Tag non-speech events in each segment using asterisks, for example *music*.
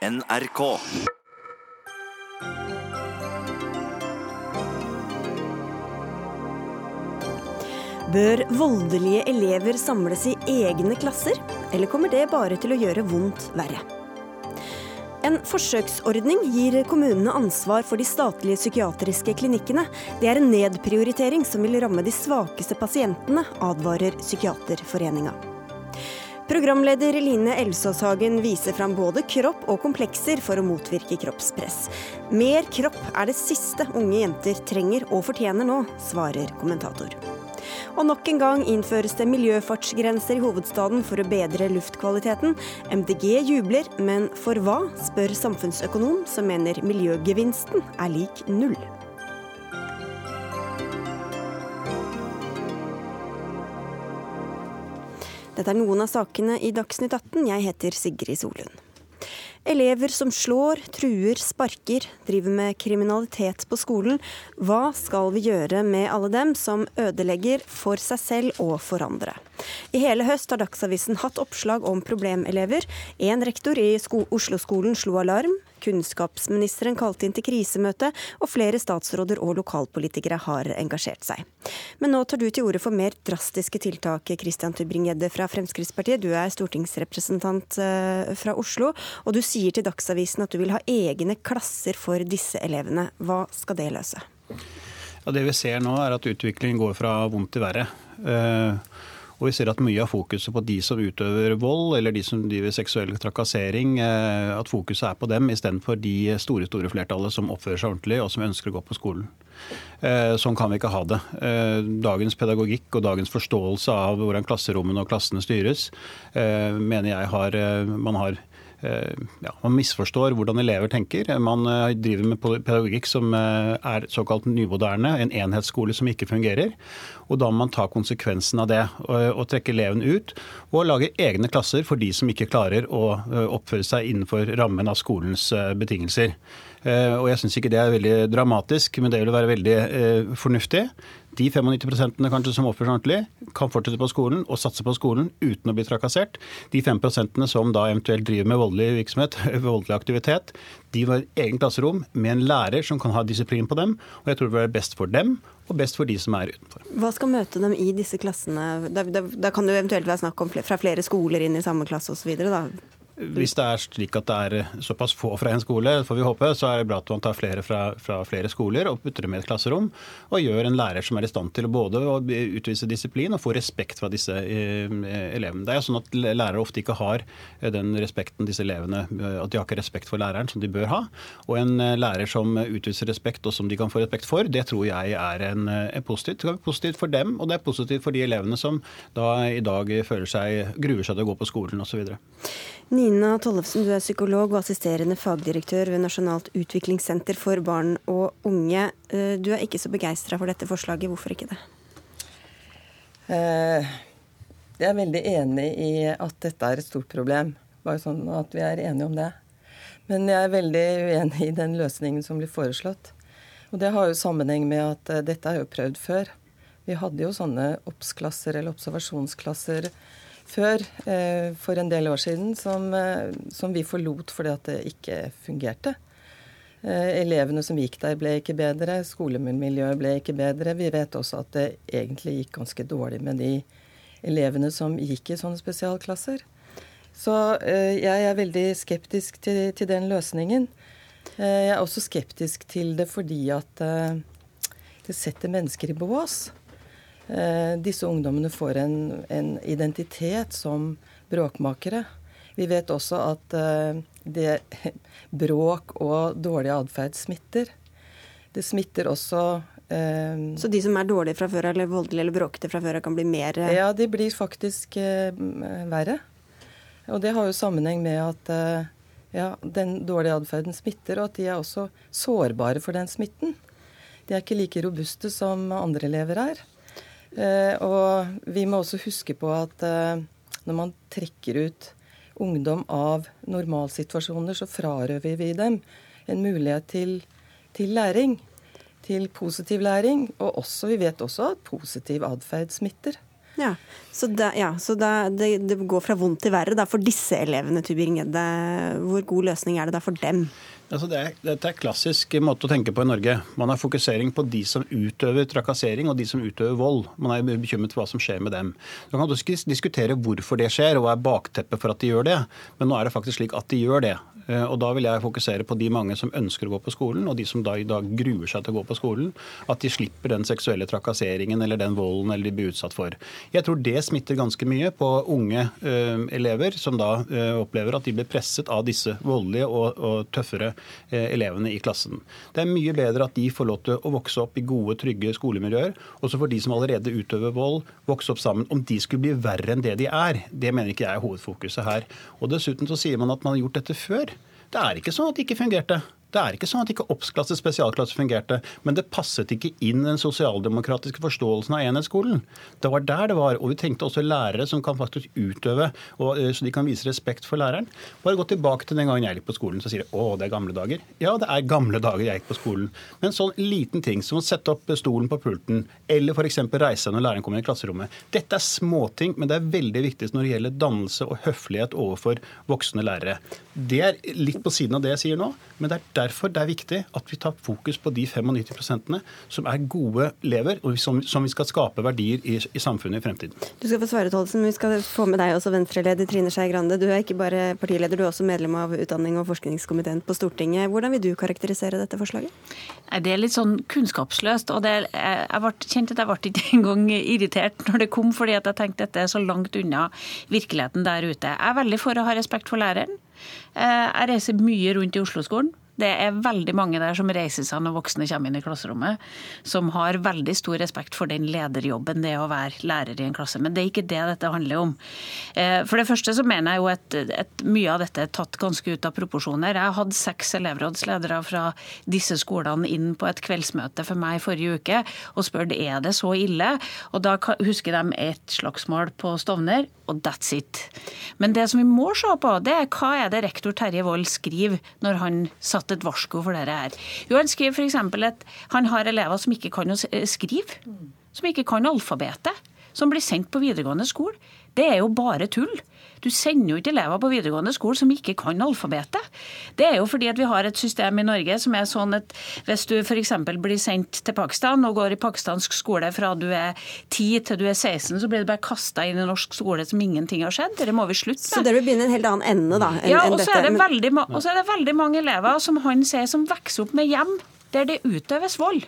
NRK. Bør voldelige elever samles i egne klasser, eller kommer det bare til å gjøre vondt verre? En forsøksordning gir kommunene ansvar for de statlige psykiatriske klinikkene. Det er en nedprioritering som vil ramme de svakeste pasientene, advarer Psykiaterforeninga. Programleder Line Elsåshagen viser fram både kropp og komplekser for å motvirke kroppspress. Mer kropp er det siste unge jenter trenger og fortjener nå, svarer kommentator. Og nok en gang innføres det miljøfartsgrenser i hovedstaden for å bedre luftkvaliteten. MDG jubler, men for hva, spør samfunnsøkonom som mener miljøgevinsten er lik null. Dette er noen av sakene i Dagsnytt 18. Jeg heter Sigrid Solund. Elever som slår, truer, sparker, driver med kriminalitet på skolen. Hva skal vi gjøre med alle dem som ødelegger for seg selv og for andre? I hele høst har Dagsavisen hatt oppslag om problemelever. En rektor i Oslo-skolen slo alarm. Kunnskapsministeren kalte inn til krisemøte, og flere statsråder og lokalpolitikere har engasjert seg. Men nå tar du til orde for mer drastiske tiltak, Christian Tybring-Gjedde fra Fremskrittspartiet. Du er stortingsrepresentant eh, fra Oslo, og du sier til Dagsavisen at du vil ha egne klasser for disse elevene. Hva skal det løse? Ja, det vi ser nå er at utviklingen går fra vondt til verre. Uh, og vi ser at mye av fokuset på de som utøver vold, eller de som driver seksuell trakassering, eh, at fokuset er på dem istedenfor de store store flertallet som oppfører seg ordentlig og som ønsker å gå på skolen. Eh, sånn kan vi ikke ha det. Eh, dagens pedagogikk og dagens forståelse av hvordan klasserommene og klassene styres, mener jeg har, man har ja, man misforstår hvordan elever tenker. Man eh, driver med pedagogikk som eh, er såkalt nymoderne, en enhetsskole som ikke fungerer. Og da må man ta konsekvensen av det og, trekke eleven ut og lage egne klasser for de som ikke klarer å oppføre seg innenfor rammen av skolens betingelser. Og jeg syns ikke det er veldig dramatisk, men det vil være veldig fornuftig de 95 kanskje som oppfører seg ordentlig, kan fortsette på skolen og satse på skolen uten å bli trakassert. De 5 som da eventuelt driver med voldelig virksomhet, *laughs* voldelig aktivitet, de var egen klasserom med en lærer som kan ha disiplin på dem. Og jeg tror det vil være best for dem og best for de som er utenfor. Hva skal møte dem i disse klassene? Da, da, da kan det eventuelt være snakk om fra flere skoler inn i samme klasse osv. Hvis det er slik at det er eh, såpass få fra en skole, får vi håpe, så er det bra at man tar flere fra, fra flere skoler og putter dem i et klasserom. Og gjør en lærer som er i stand til både å utvise disiplin og få respekt fra disse eh, elevene. Det er jo sånn at lærere ofte ikke har eh, den respekten disse elevene At de har ikke respekt for læreren som de bør ha. Og en lærer som utviser respekt og som de kan få respekt for, det tror jeg er en, en positivt. Det er positivt for dem, og det er positivt for de elevene som da i dag føler seg, gruer seg til å gå på skolen osv. Nina Tollefsen, du er psykolog og assisterende fagdirektør ved Nasjonalt utviklingssenter for barn og unge. Eh, du er ikke så begeistra for dette forslaget. Hvorfor ikke det? Eh, jeg er veldig enig i at dette er et stort problem. Bare sånn at vi er enige om det. Men jeg er veldig uenig i den løsningen som blir foreslått. Og det har jo sammenheng med at eh, dette er jo prøvd før. Vi hadde jo sånne obs-klasser eller observasjonsklasser før, eh, for en del år siden, som, eh, som vi forlot fordi at det ikke fungerte. Eh, elevene som gikk der, ble ikke bedre. Skolemiljøet ble ikke bedre. Vi vet også at det egentlig gikk ganske dårlig med de elevene som gikk i sånne spesialklasser. Så jeg er veldig skeptisk til, til den løsningen. Jeg er også skeptisk til det fordi at det setter mennesker i bås. Eh, disse ungdommene får en, en, identitet som bråkmakere. Vi vet også at eh, det, *laughs* bråk og dårlig atferd smitter. Det smitter også eh, Så de som er dårlige fra før eller voldelige eller bråkete fra før, kan bli mer Ja, de blir faktisk verre. Og det har jo sammenheng med at ja, den dårlige atferden smitter, og at de er også sårbare for den smitten. De er ikke like robuste som andre elever er. Eh, og vi må også huske på at eh, når man trekker ut ungdom av normalsituasjoner, så frarøver vi dem en mulighet til, til læring. Til positiv læring. Og også, vi vet også at positiv atferd smitter. Ja, Så, det, ja, så da, det, det, går fra vondt til verre da, for disse elevene, Tybring-Gjedde. Hvor god løsning er det da for dem? Altså det er, dette er klassisk måte å tenke på i Norge. Man har fokusering på de som utøver trakassering og de som utøver vold. Man er bekymret for hva som skjer med dem. Så kan man diskutere hvorfor det skjer og hva er bakteppet for at de gjør det. Men nå er det faktisk slik at de gjør det. Eh, og Da vil jeg fokusere på de mange som ønsker å gå på skolen, og de som da i dag gruer seg til å gå på skolen. At de slipper den seksuelle trakasseringen eller den volden eller de blir utsatt for. Jeg tror det smitter ganske mye på unge ø, elever som da ø, opplever at de blir presset av disse voldelige og, og tøffere ø, elevene i klassen. Det er mye bedre at de får lov til å vokse opp i gode, trygge skolemiljøer. Og så får de som allerede utøver vold, vokse opp sammen. Om de skulle bli verre enn det de er, det mener ikke jeg er hovedfokuset her. Og Dessuten så sier man at man har gjort dette før. Det er ikke sånn at det ikke fungerte. Det er ikke sånn at ikke oppsklasse spesialklasse fungerte, men det passet ikke inn den sosialdemokratiske forståelsen av enhetsskolen. Det var der det var. Og vi trengte også lærere som kan faktisk utøve, og, eh, så de kan vise respekt for læreren. Bare gå tilbake til den gangen jeg gikk på skolen, så sier de å, det er gamle dager. Ja, det er gamle dager jeg gikk på skolen. Men sånn liten ting som å sette opp stolen på pulten, eller f.eks. reise når læreren kommer i klasserommet. Dette er småting, men det er veldig viktig når det gjelder dannelse og høflighet overfor voksne lærere. Det er litt på siden av det jeg sier nå, men det er derfor det er viktig at vi tar fokus på de 95% som er gode elever, og som, som, vi skal skape verdier i, i, samfunnet i fremtiden. Du skal få svare, men Vi skal få med deg også Venstre-leder Trine Skei Grande. Du er ikke bare partileder, du er også medlem av utdanning- og forskningskomiteen på Stortinget. Hvordan vil du karakterisere dette forslaget? Det er litt sånn kunnskapsløst. og det, Jeg ble kjent at jeg ble ikke *laughs* engang irritert når det kom, fordi at jeg tenkte at dette er så langt unna virkeligheten der ute. Jeg er veldig for å ha respekt for læreren. Eh, jeg reiser mye rundt i Oslo-skolen. Det er veldig mange der som reiser seg når voksne kommer inn i klasserommet, som har veldig stor respekt for den lederjobben det er å være lærer i en klasse. Men det er ikke det dette handler om. Eh, for det første så mener jeg jo at, at mye av dette er tatt ganske ut av proporsjoner. Jeg hadde seks elevrådsledere fra disse skolene inn på et kveldsmøte for meg forrige uke og spurte er det så ille. Og da husker de et slagsmål på Stovner, og that's it. Men det som vi må se på, det er hva er det rektor Terje Wold skriver når han satt et varsko for dette her. Jo, Han skriver f.eks. at han har elever som ikke kan å skrive. Som ikke kan alfabetet. Som blir sendt på videregående skole. Det er jo bare tull. Du sender jo ikke elever på videregående skole som ikke kan alfabetet. Det er jo fordi at vi har et system i Norge som er sånn at hvis du f.eks. blir sendt til Pakistan og går i pakistansk skole fra du er 10 til du er 16, så blir du bare kasta inn i norsk skole som ingenting har skjedd. Det må vi slutte med. Så dere vil begynne en helt annen ende, da? Enn, ja, og så er, er det veldig mange elever som han sier som vokser opp med hjem der det utøves vold.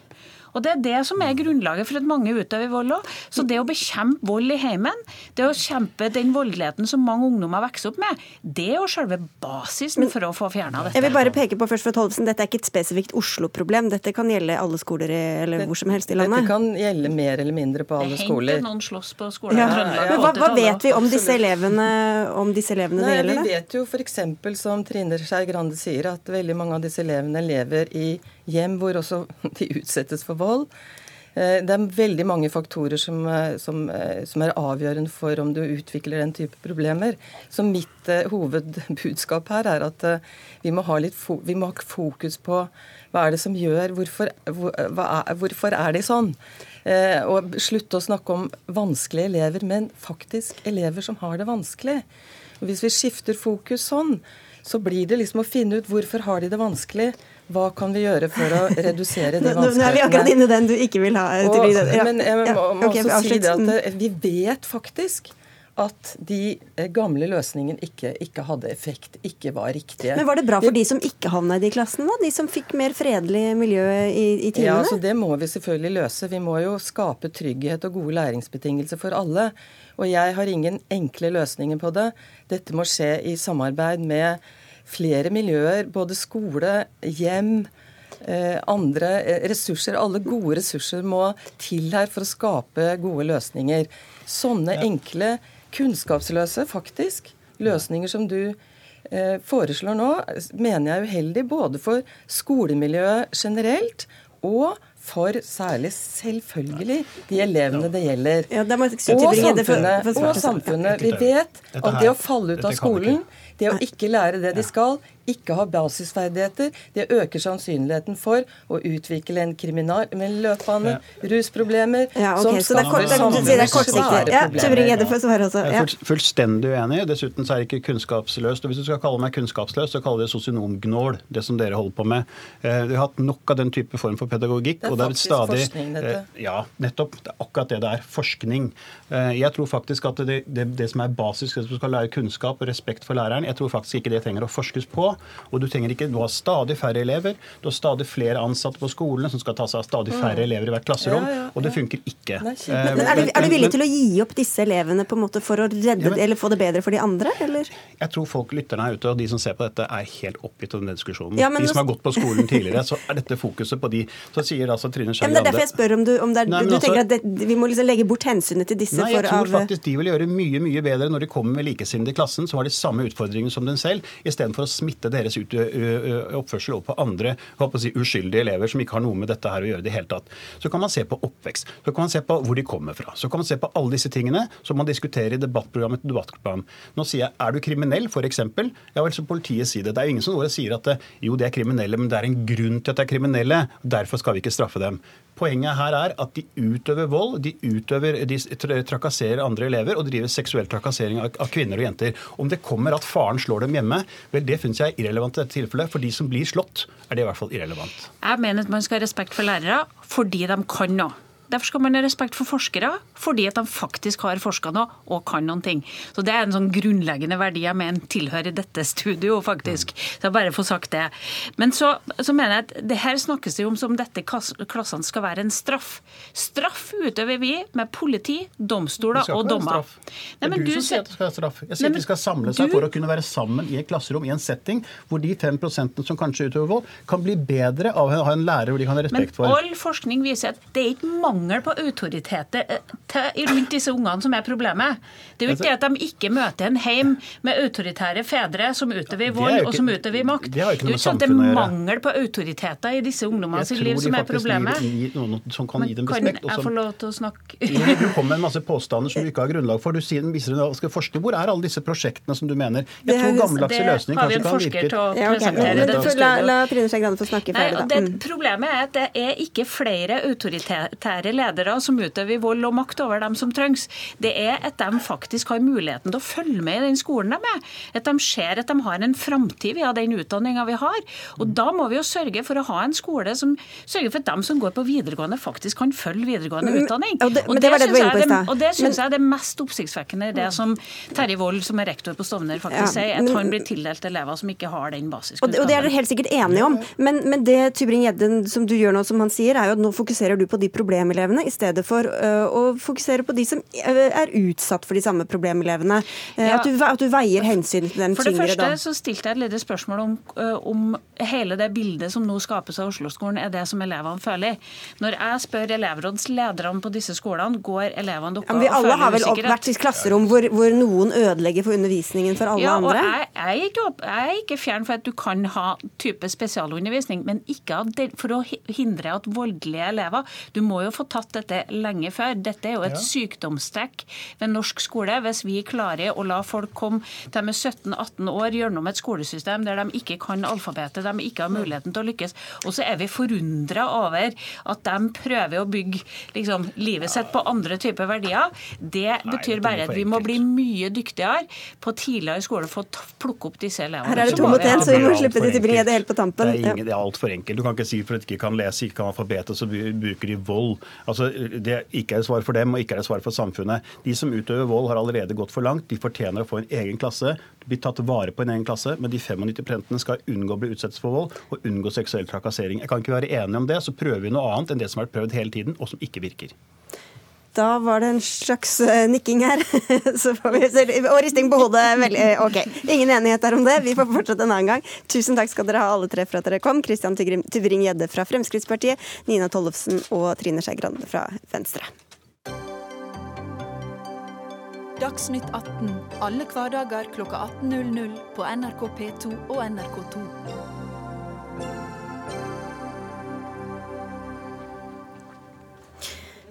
Og Det er det som er grunnlaget for at mange utøver vold òg. Så det å bekjempe vold i heimen, det å kjempe den voldeligheten som mange ungdommer vokser opp med, det er jo selve basisen for å få fjerna dette. Jeg vil bare peke på først for Tolvsen, Dette er ikke et spesifikt Oslo-problem. Dette kan gjelde alle skoler i, eller hvor som helst i landet. Dette kan gjelde mer eller mindre på alle skoler. Det hendte noen slåss på skolen ja. Men hva, hva, vet vi om disse elevene, om disse elevene Nei, det gjelder? Vi vet jo f.eks. som Trine Skei Grande sier, at veldig mange av disse elevene lever i hjem hvor også *laughs* de utsettes for vold. Eh, det er veldig mange faktorer som, eh, som, eh, som, er avgjørende for om du utvikler den type problemer. Så mitt hovedbudskap her er at vi, må vi, må ha fokus på hva er det som gjør Hvorfor, hvor, er, hvorfor er de sånn? Eh, og slutte å snakke om vanskelige elever, men faktisk elever som har det vanskelig. Og hvis vi skifter fokus sånn, så blir det liksom å finne ut hvorfor har de det vanskelig. Hva kan vi gjøre for å *laughs* redusere de vanskelighetene? Nå er vi akkurat inne i den du ikke vil ha. Og, ja. Men jeg må, ja. må okay, også si det at eh, vi vet faktisk at de eh, gamle løsningene ikke, ikke, hadde effekt, ikke var riktige. Men Var det bra for de som ikke havna i de klassene, da? De som fikk mer fredelig miljø i, i timene? Ja, så Det må vi selvfølgelig løse. Vi må jo skape trygghet og gode læringsbetingelser for alle. Og jeg har ingen enkle løsninger på det. Dette må skje i samarbeid med flere miljøer, både skole, hjem, eh, andre eh, ressurser. Alle gode ressurser må til her for å skape gode løsninger. Sånne enkle, kunnskapsløse, faktisk, løsninger som du eh, foreslår nå, mener jeg er uheldig både for skolemiljøet generelt og for særlig selvfølgelig de elevene det gjelder. Ja, det og samfunnet. Og samfunnet. Vi vet at det å falle ut av skolen, det å ikke lære det de skal, ikke ha basisferdigheter, det øker sannsynligheten for å utvikle en kriminalløpbane, ja. rusproblemer ja, okay. som skaper er, det er også. Ja. Jeg er fullstendig uenig. Dessuten så er det ikke kunnskapsløst. Og hvis du skal kalle meg kunnskapsløs, så kaller det sosionomgnål, det som dere holder på med. Eh, vi har hatt nok av den type form for pedagogikk. Det er faktisk stadig, forskning, dette. Eh, ja, nettopp. Det er akkurat det det er. Forskning. Eh, jeg tror faktisk at det, det, det som er basisk, det som skal lære kunnskap og respekt for læreren, jeg tror faktisk ikke det trenger å forskes på. Og du trenger ikke, du har stadig færre elever, du har stadig flere ansatte på skolene som skal ta seg av stadig færre mm. elever i hvert klasserom, ja, ja, ja. og det funker ikke. Nei, eh, men, er, du, er, du, villig til å gi opp disse elevene på en måte for å redde men, eller få det bedre for de andre, eller? Jeg tror folk lytterne her ute og de som ser på dette, er helt oppgitt av den diskusjonen. de som har gått på skolen tidligere, så er dette fokuset på de. Så sier altså Trine Skei Grande Det er derfor jeg spør om du, om er, nei, du altså, tenker at det, vi må liksom legge bort hensynet til disse nei, jeg tror av... faktisk de vil gjøre mye mye bedre når de kommer med likesinnede i klassen, som har de samme utfordringene som den selv, istedenfor å smitte deres oppførsel over på andre si, uskyldige elever som ikke har noe med dette her å gjøre i det hele tatt. Så kan man se på oppvekst. Så kan man se på hvor de kommer fra. Så kan man se på alle disse tingene som man diskuterer i debattprogram etter debattprogram. Nå sier jeg er du kriminell, f.eks. Ja vel, så politiet sier det. Det er jo ingen som sier at jo, de er kriminelle, men det er en grunn til at de er kriminelle. Derfor skal vi ikke straffe dem. Poenget her er at de utøver vold, de, utøver, de trakasserer andre elever og driver seksuell trakassering av, kvinner og jenter. Om det kommer at faren slår dem hjemme, vel det syns jeg er irrelevant i dette tilfellet. For de som blir slått, er det i hvert fall irrelevant. Jeg mener at man skal ha respekt for lærere fordi de kan noe. Derfor skal man ha respekt for forskere, fordi at de faktisk har forska noe og kan noen ting. Så Det er en sånn grunnleggende verdi jeg mener tilhører dette studio, faktisk. Så jeg bare får sagt det. Men så, så mener jeg at det her snakkes det jo om som dette klassene skal være en straff. Straff utøver vi med politi, domstoler og dommer. Det er du, som sier at det skal være straff. Jeg sier at de skal samle seg du, for å kunne være sammen i et klasserom i en setting hvor de 5% som kanskje utøver vold, kan bli bedre av å ha en lærer hvor de kan ha respekt for. Men all forskning viser at det er ikke mange mangel på autoritet rundt disse ungene som er problemet. Det er jo ikke det at de ikke møter en heim med autoritære fedre som utøver vold ikke, og som utøver makt. Det er jo ikke sånn at det er mangel på autoriteter i disse ungdommenes liv som er problemet. Jeg tror Som kan gi dem respekt. Kan jeg få lov til å snakke? du kommer med en masse påstander som du ikke har grunnlag for. Du sier, viser du skal forske. Hvor er alle disse prosjektene som du mener? Jeg tror gammeldagse løsninger kanskje kan virke. Det har vi en forsker til å presentere. La, la Trine Skei Grande få snakke ferdig, da. Mm. Problemet er at det er ikke flere autoritære ledere som utøver vold og makt over dem som trengs. Det er at de faktisk har muligheten til å følge med i den skolen de er. At de ser at de har en framtid via den utdanninga vi har. Og da må vi jo sørge for å ha en skole som sørger for at de som går på videregående, faktisk kan følge videregående utdanning. Og det, og det, det syns jeg, det, synes jeg er det mest oppsiktsvekkende i det som Terje Wold, som er rektor på Stovner, faktisk ja, sier. At han blir tildelt elever som ikke har den basiskunnskapen. Og, det er dere helt sikkert enige om. Men, men det Tybring-Gjedden som du gjør nå, som han sier, er jo at nå fokuserer du på de problemelevene i stedet for uh, å fokusere på de som er utsatt for de samme problemelevene. Uh, ja. at, du, at, du, veier hensyn til den tyngre da. For det første så stilte jeg et lite spørsmål om, om hele det bildet som nå skapes av Oslo-skolen, er det som elevene føler. Når jeg spør elevrådslederne på disse skolene, går elevene dere ja, Vi alle har vel vært i klasserom hvor, hvor, noen ødelegger for undervisningen for alle ja, og andre? Jeg, jeg, er ikke, jeg, er ikke, fjern for at du kan ha type spesialundervisning, men ikke for å hindre at voldelige elever Du må jo få tatt dette lenge før. Dette er jo et ja. sykdomstrekk ved norsk skole. Hvis vi klarer å la folk komme til de er 17-18 år gjennom et skolesystem der de ikke kan alfabetet, de ikke har muligheten til å lykkes, og så er vi forundra over at de prøver å bygge liksom, livet sitt på andre typer verdier, det betyr bare at vi må bli mye dyktigere på tidligere skole for å plukke opp disse elevene. Her er det to mot én, så vi må slippe det til bringe det helt på tampen. Det er, ingen, det er altfor enkelt. Du kan ikke si for at de ikke kan lese, ikke kan alfabetet, så bruker de vold. Altså, det ikke er et svar for dem, og ikke er et svar for samfunnet. De som utøver vold, har allerede gått for langt. De fortjener å få en egen klasse, bli tatt vare på en egen klasse. Men de 95 skal unngå å bli utsatt for vold og unngå seksuell trakassering. Jeg kan ikke være enig om det, så prøver vi noe annet enn det som har vært prøvd hele tiden, og som ikke virker. Da var det en slags eh, nikking her. *laughs* og risting på hodet. Veldig, eh, ok, Ingen enighet der om det. Vi får fortsette en annen gang. Tusen takk skal dere ha alle tre for at dere kom. Christian Tybring-Gjedde fra Fremskrittspartiet, Nina Tollefsen og Trine Skei Grande fra Venstre. Dagsnytt 18 alle hverdager kl 18.00 på NRK P2 og NRK2.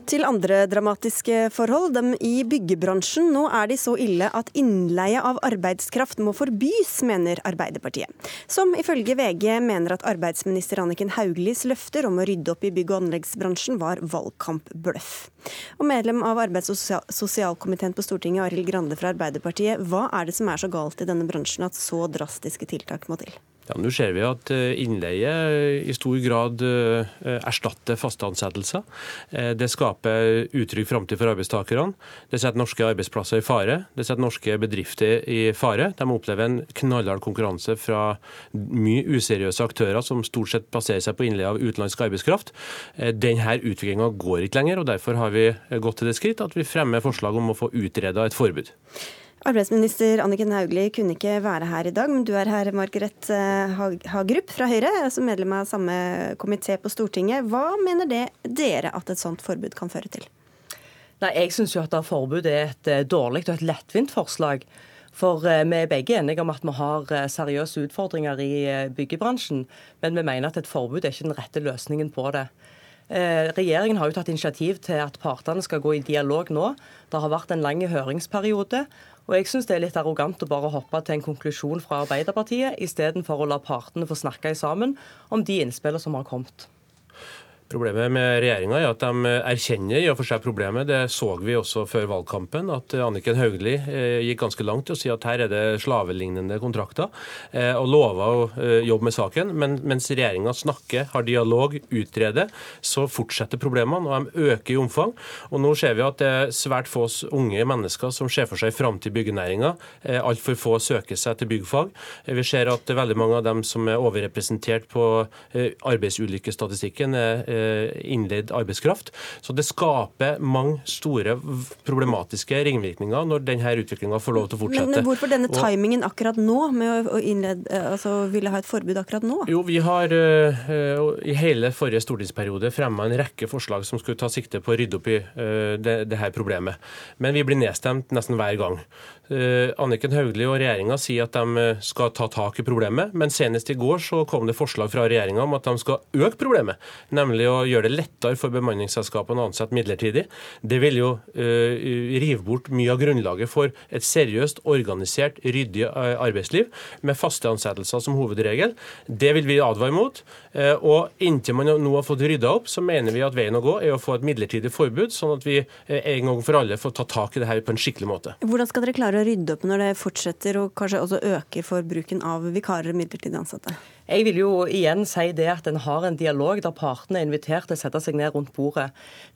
Til andre dramatiske forhold. Dem i byggebransjen. Nå er de så ille at innleie av arbeidskraft må forbys, mener Arbeiderpartiet. Som ifølge VG mener at arbeidsminister Anniken Hauglies løfter om å rydde opp i bygg- og anleggsbransjen var valgkampbløff. Og medlem av arbeids- og sosialkomiteen på Stortinget, Arild Grande fra Arbeiderpartiet. Hva er det som er så galt i denne bransjen at så drastiske tiltak må til? Ja, Nå ser vi at eh, innleie i stor grad eh, erstatter faste ansettelser. Eh, det skaper utrygg framtid for arbeidstakerne. Det setter norske arbeidsplasser i fare. Det setter norske bedrifter i fare. De opplever en knallhard konkurranse fra mye useriøse aktører som stort sett baserer seg på innleie av utenlandsk arbeidskraft. Denne utviklinga går ikke lenger, og derfor har vi gått til det skritt at vi fremmer forslag om å få utreda et forbud. Arbeidsminister Anniken Hauglie kunne ikke være her i dag, men du er her, Margaret eh, Hagerup fra Høyre, altså medlem av samme komité på Stortinget. Hva mener det dere at et sånt forbud kan føre til? Nei, Jeg syns jo at forbud er et eh, dårlig og et lettvint forslag. For eh, vi er begge enige om at vi har seriøse utfordringer i byggebransjen. Men vi mener at et forbud er ikke den rette løsningen på det. Regjeringen har jo tatt initiativ til at partene skal gå i dialog nå. Det har vært en lang høringsperiode. Og jeg syns det er litt arrogant å bare hoppe til en konklusjon fra Arbeiderpartiet, istedenfor å la partene få snakke sammen om de innspillene som har kommet. Problemet med regjeringa er at de erkjenner i og for seg problemet. Det så vi også før valgkampen, at Anniken Hauglie eh, gikk ganske langt til å si at her er det slavelignende kontrakter, eh, og lova å eh, jobbe med saken. Men mens regjeringa snakker, har dialog, utreder, så fortsetter problemene, og de øker i omfang. Og nå ser vi at det er svært få unge mennesker som ser for seg framtid i byggenæringa. Altfor få søker seg til byggfag. Vi ser at veldig mange av dem som er overrepresentert på arbeidsulykkesstatistikken, er innleid arbeidskraft. Så det skaper mange store problematiske ringvirkninger når denne utviklinga får lov til å fortsette. Men hvorfor denne timingen akkurat nå, med å innlede, eh, altså ville ha et forbud akkurat nå? Jo, vi har uh, i hele forrige stortingsperiode fremma en rekke forslag som skulle ta sikte på å rydde opp i det, det, her problemet. Men vi blir nedstemt nesten hver gang. Anniken Hauglie og regjeringa sier at de skal ta tak i problemet, men senest i går så kom det forslag fra regjeringa om at de skal øke problemet, nemlig å gjøre det lettere for bemanningsselskapene å ansette midlertidig. Det vil jo uh, rive bort mye av grunnlaget for et seriøst, organisert, ryddig uh, arbeidsliv med faste ansettelser som hovedregel. Det vil vi advare mot. Uh, og inntil man nå har fått rydda opp, så mener vi at veien å gå er å få et midlertidig forbud, sånn at vi en gang for alle får ta tak i det her på en skikkelig måte. Hvordan skal dere klare å rydde opp når det fortsetter og kanskje også øker for bruken av vikarer og midlertidig ansatte? Jeg vil jo igjen si det at en har en dialog der partene er invitert til å sette seg ned rundt bordet.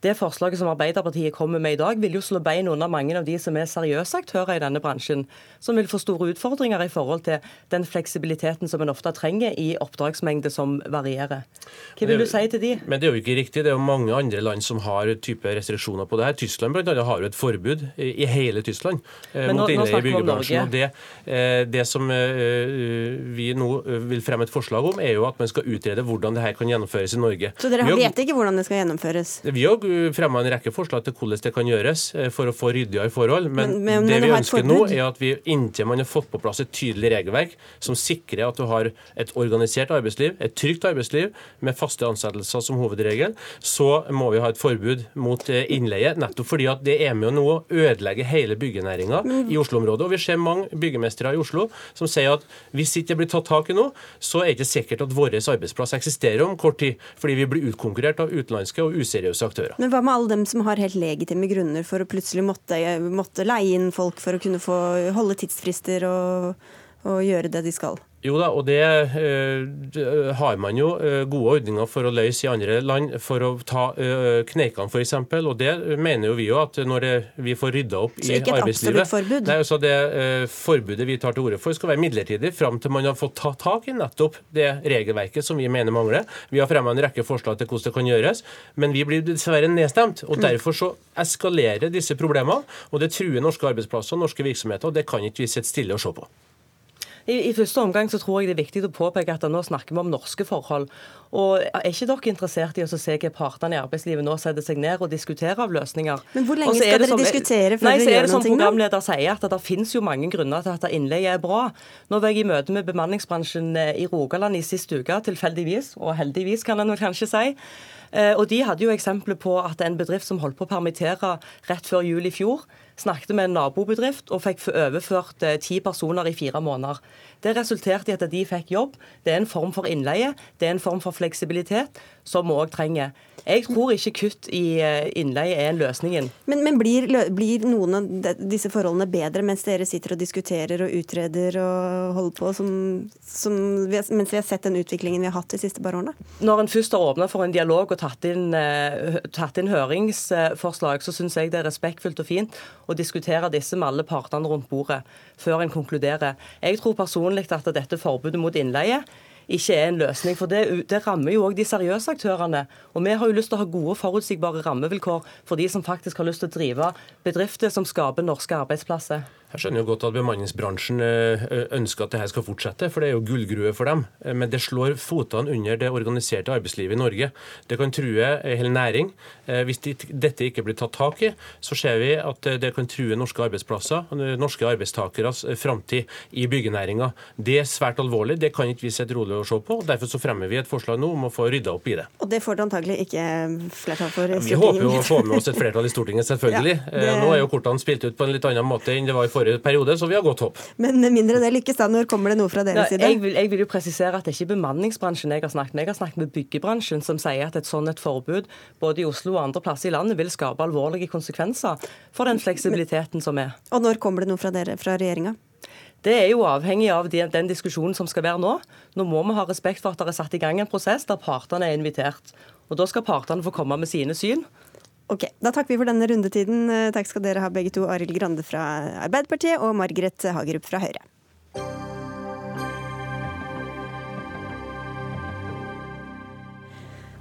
Det forslaget som Arbeiderpartiet kommer med i dag, vil jo slå bein under mange av de som er seriøse aktører i denne bransjen, som vil få store utfordringer i forhold til den fleksibiliteten som en ofte trenger i oppdragsmengde som varierer. Hva vil du si til de? Men Det er jo ikke riktig. Det er jo mange andre land som har type restriksjoner på det her. Tyskland annet, har jo et forbud i hele Tyskland eh, mot innleie i byggebransjen. Og det, eh, det som eh, vi nå vil fremme et forslag forslag om, er jo at man skal utrede hvordan det her kan gjennomføres i Norge. Så dere har, vet ikke hvordan det skal gjennomføres? Vi har fremma en rekke forslag til hvordan det kan gjøres eh, for å få ryddigere forhold. Men, men, men det vi ønsker nå, er at vi inntil man har fått på plass et tydelig regelverk som sikrer at du har et organisert arbeidsliv, et trygt arbeidsliv med faste ansettelser som hovedregel, så må vi ha et forbud mot eh, innleie. Nettopp fordi at det er med å ødelegge hele byggenæringa i Oslo-området. Og vi ser mange byggemestere i Oslo som sier at hvis ikke det blir tatt tak i nå, så er ikke sikkert at vår arbeidsplass eksisterer om kort tid, fordi vi blir utkonkurrert av utenlandske og useriøse aktører. Men hva med alle dem som har helt legitime grunner for å plutselig måtte, måtte leie inn folk for å kunne få holde tidsfrister og, og gjøre det de skal? Jo da, og det uh, har man jo uh, gode ordninger for å løse i andre land, for å ta uh, kneikene f.eks. Og det mener jo vi jo at når det, vi får rydda opp i arbeidslivet forbud? Nei, altså Det uh, forbudet vi tar til orde for skal være midlertidig fram til man har fått ta tak i nettopp det regelverket som vi mener mangler. Vi har fremma en rekke forslag til hvordan det kan gjøres, men vi blir dessverre nedstemt. og mm. Derfor så eskalerer disse problemene, og det truer norske arbeidsplasser og norske virksomheter. og Det kan ikke vi sitte stille og se på. I, I, første omgang så tror jeg det er viktig å påpeke at nå snakker vi om norske forhold. Og Er ikke dere interessert i å se hva partene i arbeidslivet nå setter seg ned og diskuterer av løsninger? Men Hvor lenge skal dere som, diskutere før nei, dere gjør noe? så er det som programleder sier, at det finnes jo mange grunner til at innleie er bra. Nå var jeg i møte med bemanningsbransjen eh, i Rogaland i sist uke, tilfeldigvis, og heldigvis kan en kanskje si. Eh, og De hadde jo eksempler på at en bedrift som holdt på å permittere rett før jul i fjor, snakket med en nabobedrift og fikk overført eh, ti personer i fire måneder. Det resulterte i at de fikk jobb. Det er en form for innleie, det er en form for fleksibilitet som vi òg trenger. Jeg tror ikke kutt i eh, innleie er løsningen. Men, men blir, blir, noen av disse forholdene bedre mens dere sitter og diskuterer og utreder og holder på, som, som vi har, mens vi har sett den utviklingen vi har hatt de siste par årene? Når en først har åpna for en dialog og tatt inn, uh, tatt inn høringsforslag, så syns jeg det er respektfullt og fint å diskutere disse med alle partene rundt bordet før en konkluderer. Jeg tror personlig at dette forbudet mot innleie ikke er en løsning. For det, det rammer jo òg de seriøse aktørene. Og vi har jo lyst til å ha gode, forutsigbare rammevilkår for de som faktisk har lyst til å drive bedrifter som skaper norske arbeidsplasser. Jeg skjønner jo godt at bemanningsbransjen eh, ønsker at dette skal fortsette, for det er jo gullgrue for dem. Eh, men det slår fotene under det organiserte arbeidslivet i Norge. Det kan true hele næring. Eh, hvis dette ikke blir tatt tak i, så ser vi at det kan true norske arbeidsplasser, norske arbeidstakeres framtid i byggenæringa. Det er svært alvorlig, det kan ikke vi sitte rolig og se på. Derfor så fremmer vi et forslag nå om å få rydda opp i det. Og det får du antagelig ikke flertall for i Stortinget? Vi håper jo å få med oss et flertall i Stortinget, selvfølgelig. *laughs* Ja, det... Nå er jo kortene spilt ut på en litt annen måte enn det var i forrige periode, så vi har godt håp. Men mindre det lykkes, da. Når kommer det noe fra deres side? Jeg vil, jeg vil, jo presisere at det er ikke bemanningsbransjen jeg har snakket med. Jeg har snakket med byggebransjen, som sier at et sånt et forbud både i Oslo og andre plasser i landet vil skape alvorlige konsekvenser for den fleksibiliteten som er. Og når kommer det noe fra dere, fra regjeringa? Det er jo avhengig av den diskusjonen som skal være nå. Nå må vi ha respekt for at det er satt i gang en prosess der partene er invitert. Og Da skal partene få komme med sine syn. Ok, Da takker vi for denne rundetiden. Eh, takk skal dere ha begge to, Arild Grande fra Arbeiderpartiet og Margaret Hagerup fra Høyre.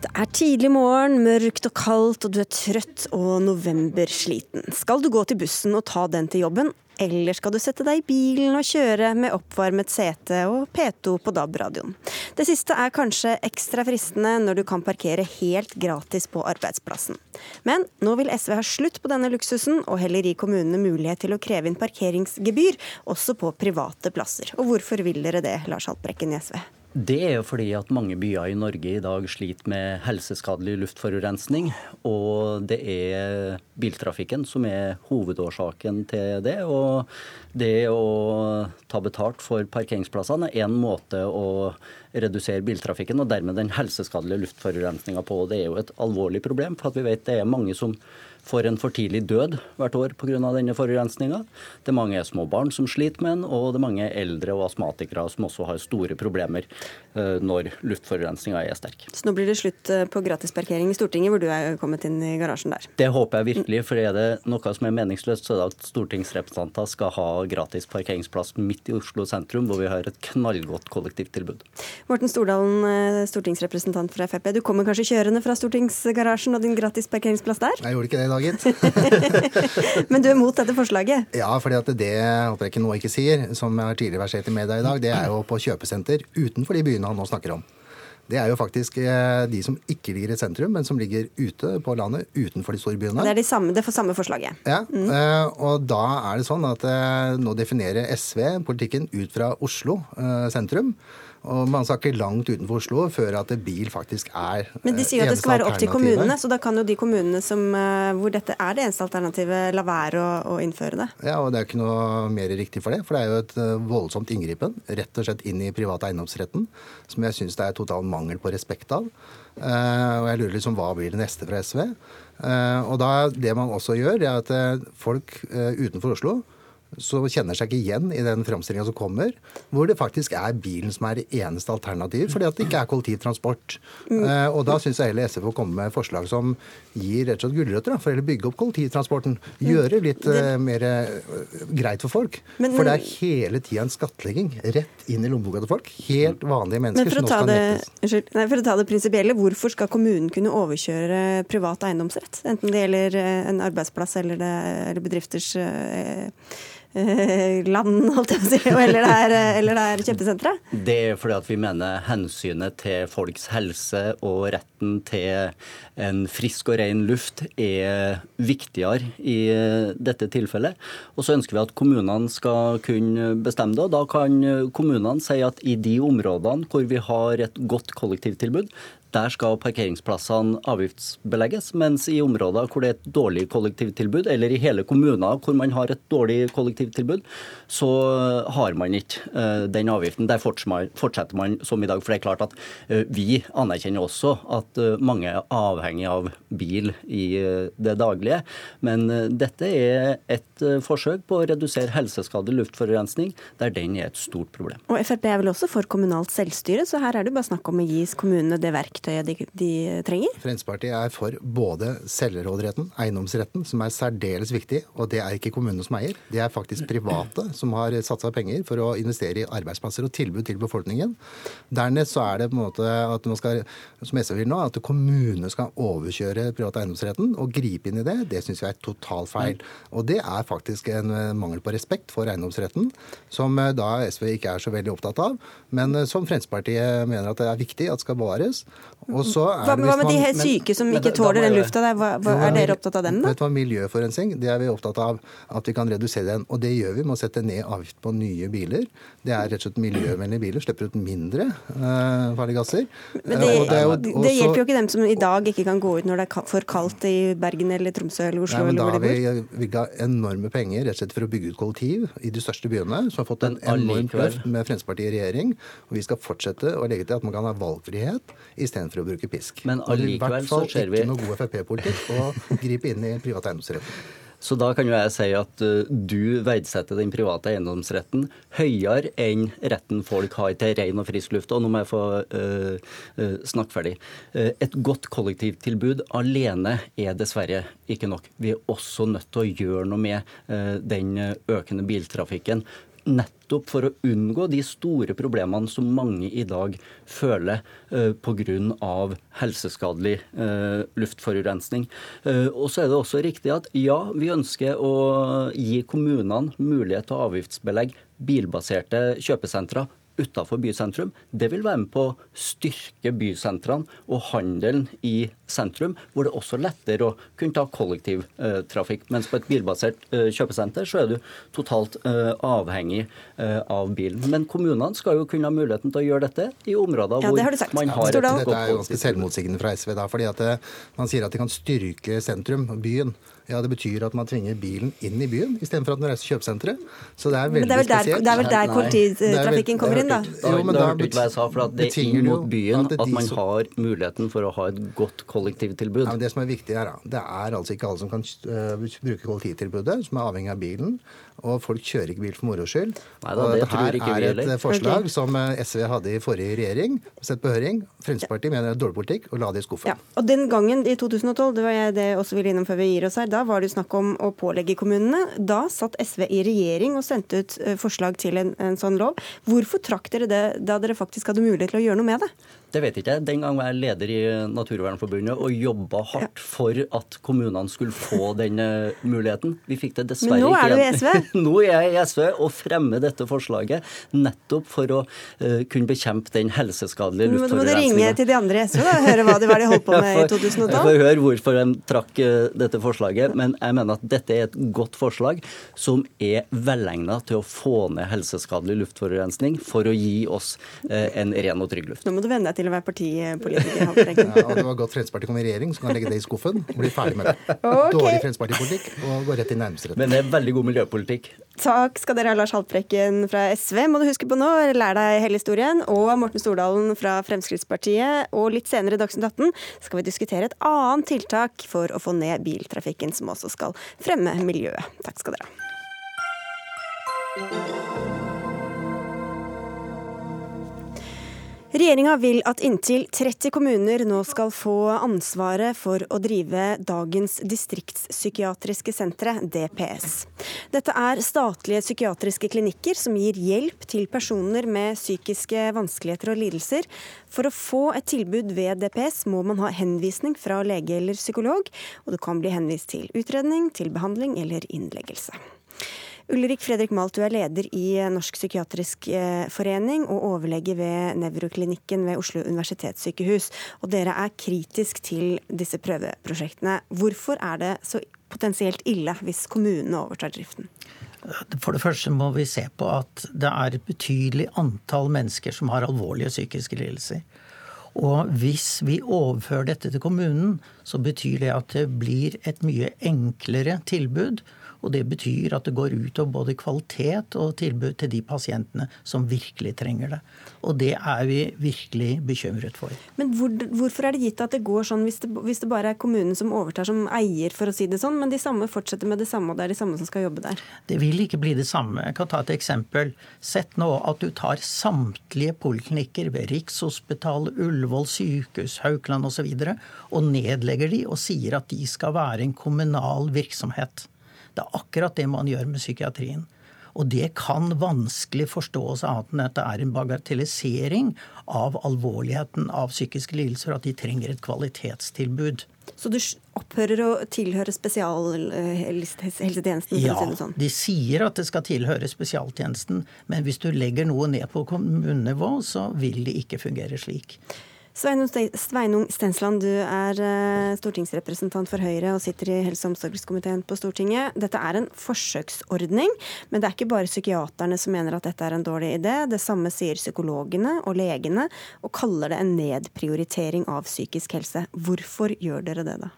Det er tidlig morgen, mørkt og kaldt, og du er trøtt og novembersliten. Skal du gå til bussen og ta den til jobben, eller skal du sette deg i bilen og kjøre med oppvarmet sete og P2 på DAB-radioen? Det siste er kanskje ekstra fristende når du kan parkere helt gratis på arbeidsplassen. Men nå vil SV ha slutt på denne luksusen, og heller gi kommunene mulighet til å kreve inn parkeringsgebyr også på private plasser. Og hvorfor vil dere det, Lars Haltbrekken i SV? Det er jo fordi at mange byer i Norge i dag sliter med helseskadelig luftforurensning. Og det er biltrafikken som er hovedårsaken til det. Og det å ta betalt for parkeringsplassene er en måte å redusere biltrafikken og dermed den helseskadelige luftforurensninga på. Det er jo et alvorlig problem, for vi vet det er mange som får en for tidlig død hvert år pga. denne forurensninga. Det er mange små barn som sliter med den, og det er mange eldre og astmatikere som også har store problemer eh, når luftforurensninga er sterk. Så nå blir det slutt eh, på gratisparkering i Stortinget, hvor du er kommet inn i garasjen der? Det håper jeg virkelig, for er det noe som er meningsløst, så er det at stortingsrepresentanter skal ha gratis parkeringsplass midt i Oslo sentrum, hvor vi har et knallgodt kollektivtilbud. Morten Stordalen, eh, stortingsrepresentant fra Frp. Du kommer kanskje kjørende fra stortingsgarasjen og din gratis parkeringsplass der? Jeg gjorde ikke det dag dag, *laughs* Men du er mot dette forslaget? Ja, fordi at det håper jeg ikke nå ikke sier, som jeg har tidligere versert i media i dag, det er jo på kjøpesenter utenfor de byene han nå snakker om. Det er jo faktisk eh, de som ikke ligger i sentrum, men som ligger ute på landet utenfor de store byene. Det er de samme, det er for samme forslaget. Ja, mm. og da er det sånn at eh, nå definerer SV politikken ut fra Oslo sentrum. Og man skal ikke langt utenfor Oslo før at bil faktisk er Men de sier at det skal være opp til kommunene, så da kan jo de kommunene som, eh, hvor dette er det eneste alternativet, la være å, å, innføre det? Ja, og det er ikke noe mer riktig for det. For det er jo et eh, voldsomt inngripen rett og slett inn i private eiendomsretten, som jeg syns det er total mangel på respekt av. Og jeg lurer liksom hva blir det neste fra SV? Og da, det man også gjør, er at folk utenfor Oslo så kjenner seg ikke igjen i den framstillinga som kommer, hvor det faktisk er bilen som er det eneste alternativet, fordi at det ikke er kollektivtransport. Mm. Uh, og da syns jeg heller SV får komme med forslag som gir rett og slett gulrøtter, for å bygge opp kollektivtransporten. Gjøre litt uh, mer uh, greit for folk. Men, for det er hele tida en skattlegging rett inn i lommeboka til folk. Helt vanlige mennesker som nå skal nettes. Nei, for å ta det prinsipielle, hvorfor skal kommunen kunne overkjøre privat eiendomsrett? Enten det gjelder en arbeidsplass eller, det, eller bedrifters eh, *laughs* land, holdt jeg å si, eller det er, eller det er kjempesentre? Det er fordi at vi mener hensynet til folks helse og retten til en frisk og ren luft er viktigere i dette tilfellet. Og så ønsker vi at kommunene skal kunne bestemme det. og Da kan kommunene si at i de områdene hvor vi har et godt kollektivtilbud, der skal parkeringsplassene avgiftsbelegges, mens i områder hvor det er et dårlig kollektivtilbud, eller i hele kommuner hvor man har et dårlig kollektivtilbud, så har man ikke uh, den avgiften. Der fortsetter man som i dag. For det er klart at uh, vi anerkjenner også at uh, mange er avhengig av bil i det daglige, men dette er et forsøk på å redusere helseskadelig luftforurensning, der den er et stort problem. Og Frp er vel også for kommunalt selvstyre, så her er det bare snakk om å gi kommunene det verktøyet verktøyet de, de trenger? Fremskrittspartiet er for både selvråderetten, eiendomsretten, som er særdeles viktig. Og det er ikke kommunene som eier. Det er faktisk private som har satsa penger for å investere i arbeidsplasser og tilbud til befolkningen. Dernest så er det på en måte at man skal, som SV vil nå, at kommunene skal overkjøre private eiendomsretten og gripe inn i det. Det syns vi er totalt feil. Og det er faktisk en mangel på respekt for eiendomsretten, som eh, da SV ikke er så veldig opptatt av, men eh, som Fremskrittspartiet mener at det er viktig at skal bevares. Hva, hva, med de helt syke som ikke tåler den lufta der, hva, hva, er dere opptatt av dem da? Vet du hva, Miljøforurensning det er vi opptatt av at vi kan redusere den. Og det gjør vi med å sette ned avgift på nye biler. Det er rett og slett miljøvennlige biler, slipper ut mindre uh, farlige gasser. Men det, uh, det, jo, også, det, hjelper jo ikke dem som i dag ikke kan gå ut når det er for kaldt i Bergen eller Tromsø eller Oslo. Nei, men eller da har vi bevilga enorme penger rett og slett for å bygge ut kollektiv i de største byene, som har fått en enormt løft med Fremskrittspartiet i regjering. Og vi skal fortsette å legge til at man kan ha valgfrihet istedenfor å bruke pisk. Men allikevel så ser vi ikke noe god Frp-politikk å gripe inn i privat eiendomsrett. *laughs* Så da kan jo jeg si at uh, du verdsetter den private eiendomsretten høyere enn retten folk har til ren og frisk luft. Og nå må jeg få uh, uh, snakke ferdig. et godt kollektivtilbud alene er dessverre ikke nok. Vi er også nødt til å gjøre noe med den økende biltrafikken nettopp for å unngå de store problemene som mange i dag føler uh, eh, pga. helseskadelig uh, luftforurensning. Uh, og så er det også riktig at ja, vi ønsker å gi kommunene mulighet til å avgiftsbelegge bilbaserte kjøpesentre utafor bysentrum. Det vil være med på å styrke bysentrene og handelen i sentrum, hvor det også er lettere å kunne ta kollektivtrafikk. Mens på et bilbasert eh, kjøpesenter så er du totalt eh, avhengig eh, av bilen. Men kommunene skal jo kunne ha muligheten til å gjøre dette i områder ja, hvor man har et godt Dette er jo ganske selvmotsigende fra SV, da, fordi at man sier at de kan styrke sentrum, byen. Ja, Det betyr at man tvinger bilen inn i byen istedenfor at den reiser til kjøpesenteret. Så det er veldig men det er vel der, Det er vel der kollektivtrafikken kommer inn, da? Jo, men da hørte hva jeg sa, for at det er inn mot byen at man har muligheten for å ha et godt kollektivtilbud. Ja, men det som er viktig her, da, det er altså ikke alle som kan uh, bruke kollektivtilbudet, som er avhengig av bilen. Og folk kjører ikke bil for moro skyld. Neida, det her er et forslag okay. som eh, SV hadde i forrige regjering, sett på høring. Fremskrittspartiet mener det er dårlig politikk og la det i skuffen. Ja, og Den gangen i 2012, det var jeg det også ville innom før vi gir oss her, da var det snakk om å pålegge kommunene. Da satt SV i regjering og sendte ut eh, forslag til en, en sånn lov. Hvorfor trakk dere det da dere faktisk hadde mulighet til å gjøre noe med det? Det vet ikke jeg. Den gang var jeg leder i Naturvernforbundet og jobba hardt for at kommunene skulle få den eh, muligheten. Vi fikk det dessverre ikke. Men nå er du i SV? *laughs* nå er jeg i SV og fremmer dette forslaget nettopp for å uh, kunne bekjempe den helseskadelige luftforurensninga. Nå må du ringe til de andre i SV og høre hva de, hva de holdt på *laughs* med i 2012. Jeg får høre hvorfor de trakk uh, dette forslaget, men jeg mener at dette er et godt forslag som er velegna til å få ned helseskadelig luftforurensning for å gi oss uh, en ren og trygg luft. Nå må du vende deg til til å være partipolitiker. ja, og det var godt Fremskrittspartiet kom i regjering, så kan jeg legge det i skuffen og bli ferdig med det. Okay. Dårlig Fremskrittspartipolitikk og gå rett i nærmeste Men det er veldig god miljøpolitikk. Takk skal dere ha, Lars Haltbrekken fra SV, må du huske på nå. Lær deg hele historien. Og Morten Stordalen fra Fremskrittspartiet. Og litt senere i Dagsnytt 18 skal vi diskutere et annet tiltak for å få ned biltrafikken, som også skal fremme miljøet. Takk skal dere ha. Regjeringa vil at inntil 30 kommuner nå skal få ansvaret for å drive dagens distriktspsykiatriske sentre, DPS. Dette er statlige psykiatriske klinikker som gir hjelp til personer med psykiske vanskeligheter og lidelser. For å få et tilbud ved DPS må man ha henvisning fra lege eller psykolog, og det kan bli henvist til utredning, til behandling eller innleggelse. Ulrik Fredrik Malt, du er leder i Norsk psykiatrisk eh, forening og overlege ved nevroklinikken ved Oslo universitetssykehus. Og dere er kritisk til disse prøveprosjektene. Hvorfor er det så potensielt ille hvis kommunene overtar driften? For det første må vi se på at det er et betydelig antall mennesker som har alvorlige psykiske lidelser. Og hvis vi overfører dette til kommunen, så betyr det at det blir et mye enklere tilbud. Og det betyr at det går ut over både kvalitet og tilbud til de pasientene som virkelig trenger det. Og det er vi virkelig bekymret for. Men hvor, hvorfor er det gitt at det går sånn hvis det, hvis det, bare er kommunen som overtar som eier, for å si det sånn, men de samme fortsetter med det samme, og det er de samme som skal jobbe der? Det vil ikke bli det samme. Jeg kan ta et eksempel. Sett nå at du tar samtlige poliklinikker ved Rikshospitalet, Ullevål sykehus, Haukeland osv. Og, så og nedlegger de og sier at de skal være en kommunal virksomhet. Det er akkurat det man gjør med psykiatrien. Og det kan vanskelig forstås annet enn at det er en bagatellisering av alvorligheten av psykiske lidelser, at de trenger et kvalitetstilbud. Så du opphører å tilhøre spesialhelsetjenesten? Ja, si sånn. de sier at det skal tilhøre spesialtjenesten, men hvis du legger noe ned på kommunenivå, så vil det ikke fungere slik. Sveinung Stensland, du er eh, stortingsrepresentant for Høyre og sitter i helse- og omsorgskomiteen på Stortinget. Dette er en forsøksordning, men det er ikke bare psykiaterne som mener at dette er en dårlig idé. Det samme sier psykologene og legene, og kaller det en nedprioritering av psykisk helse. Hvorfor gjør dere det, da?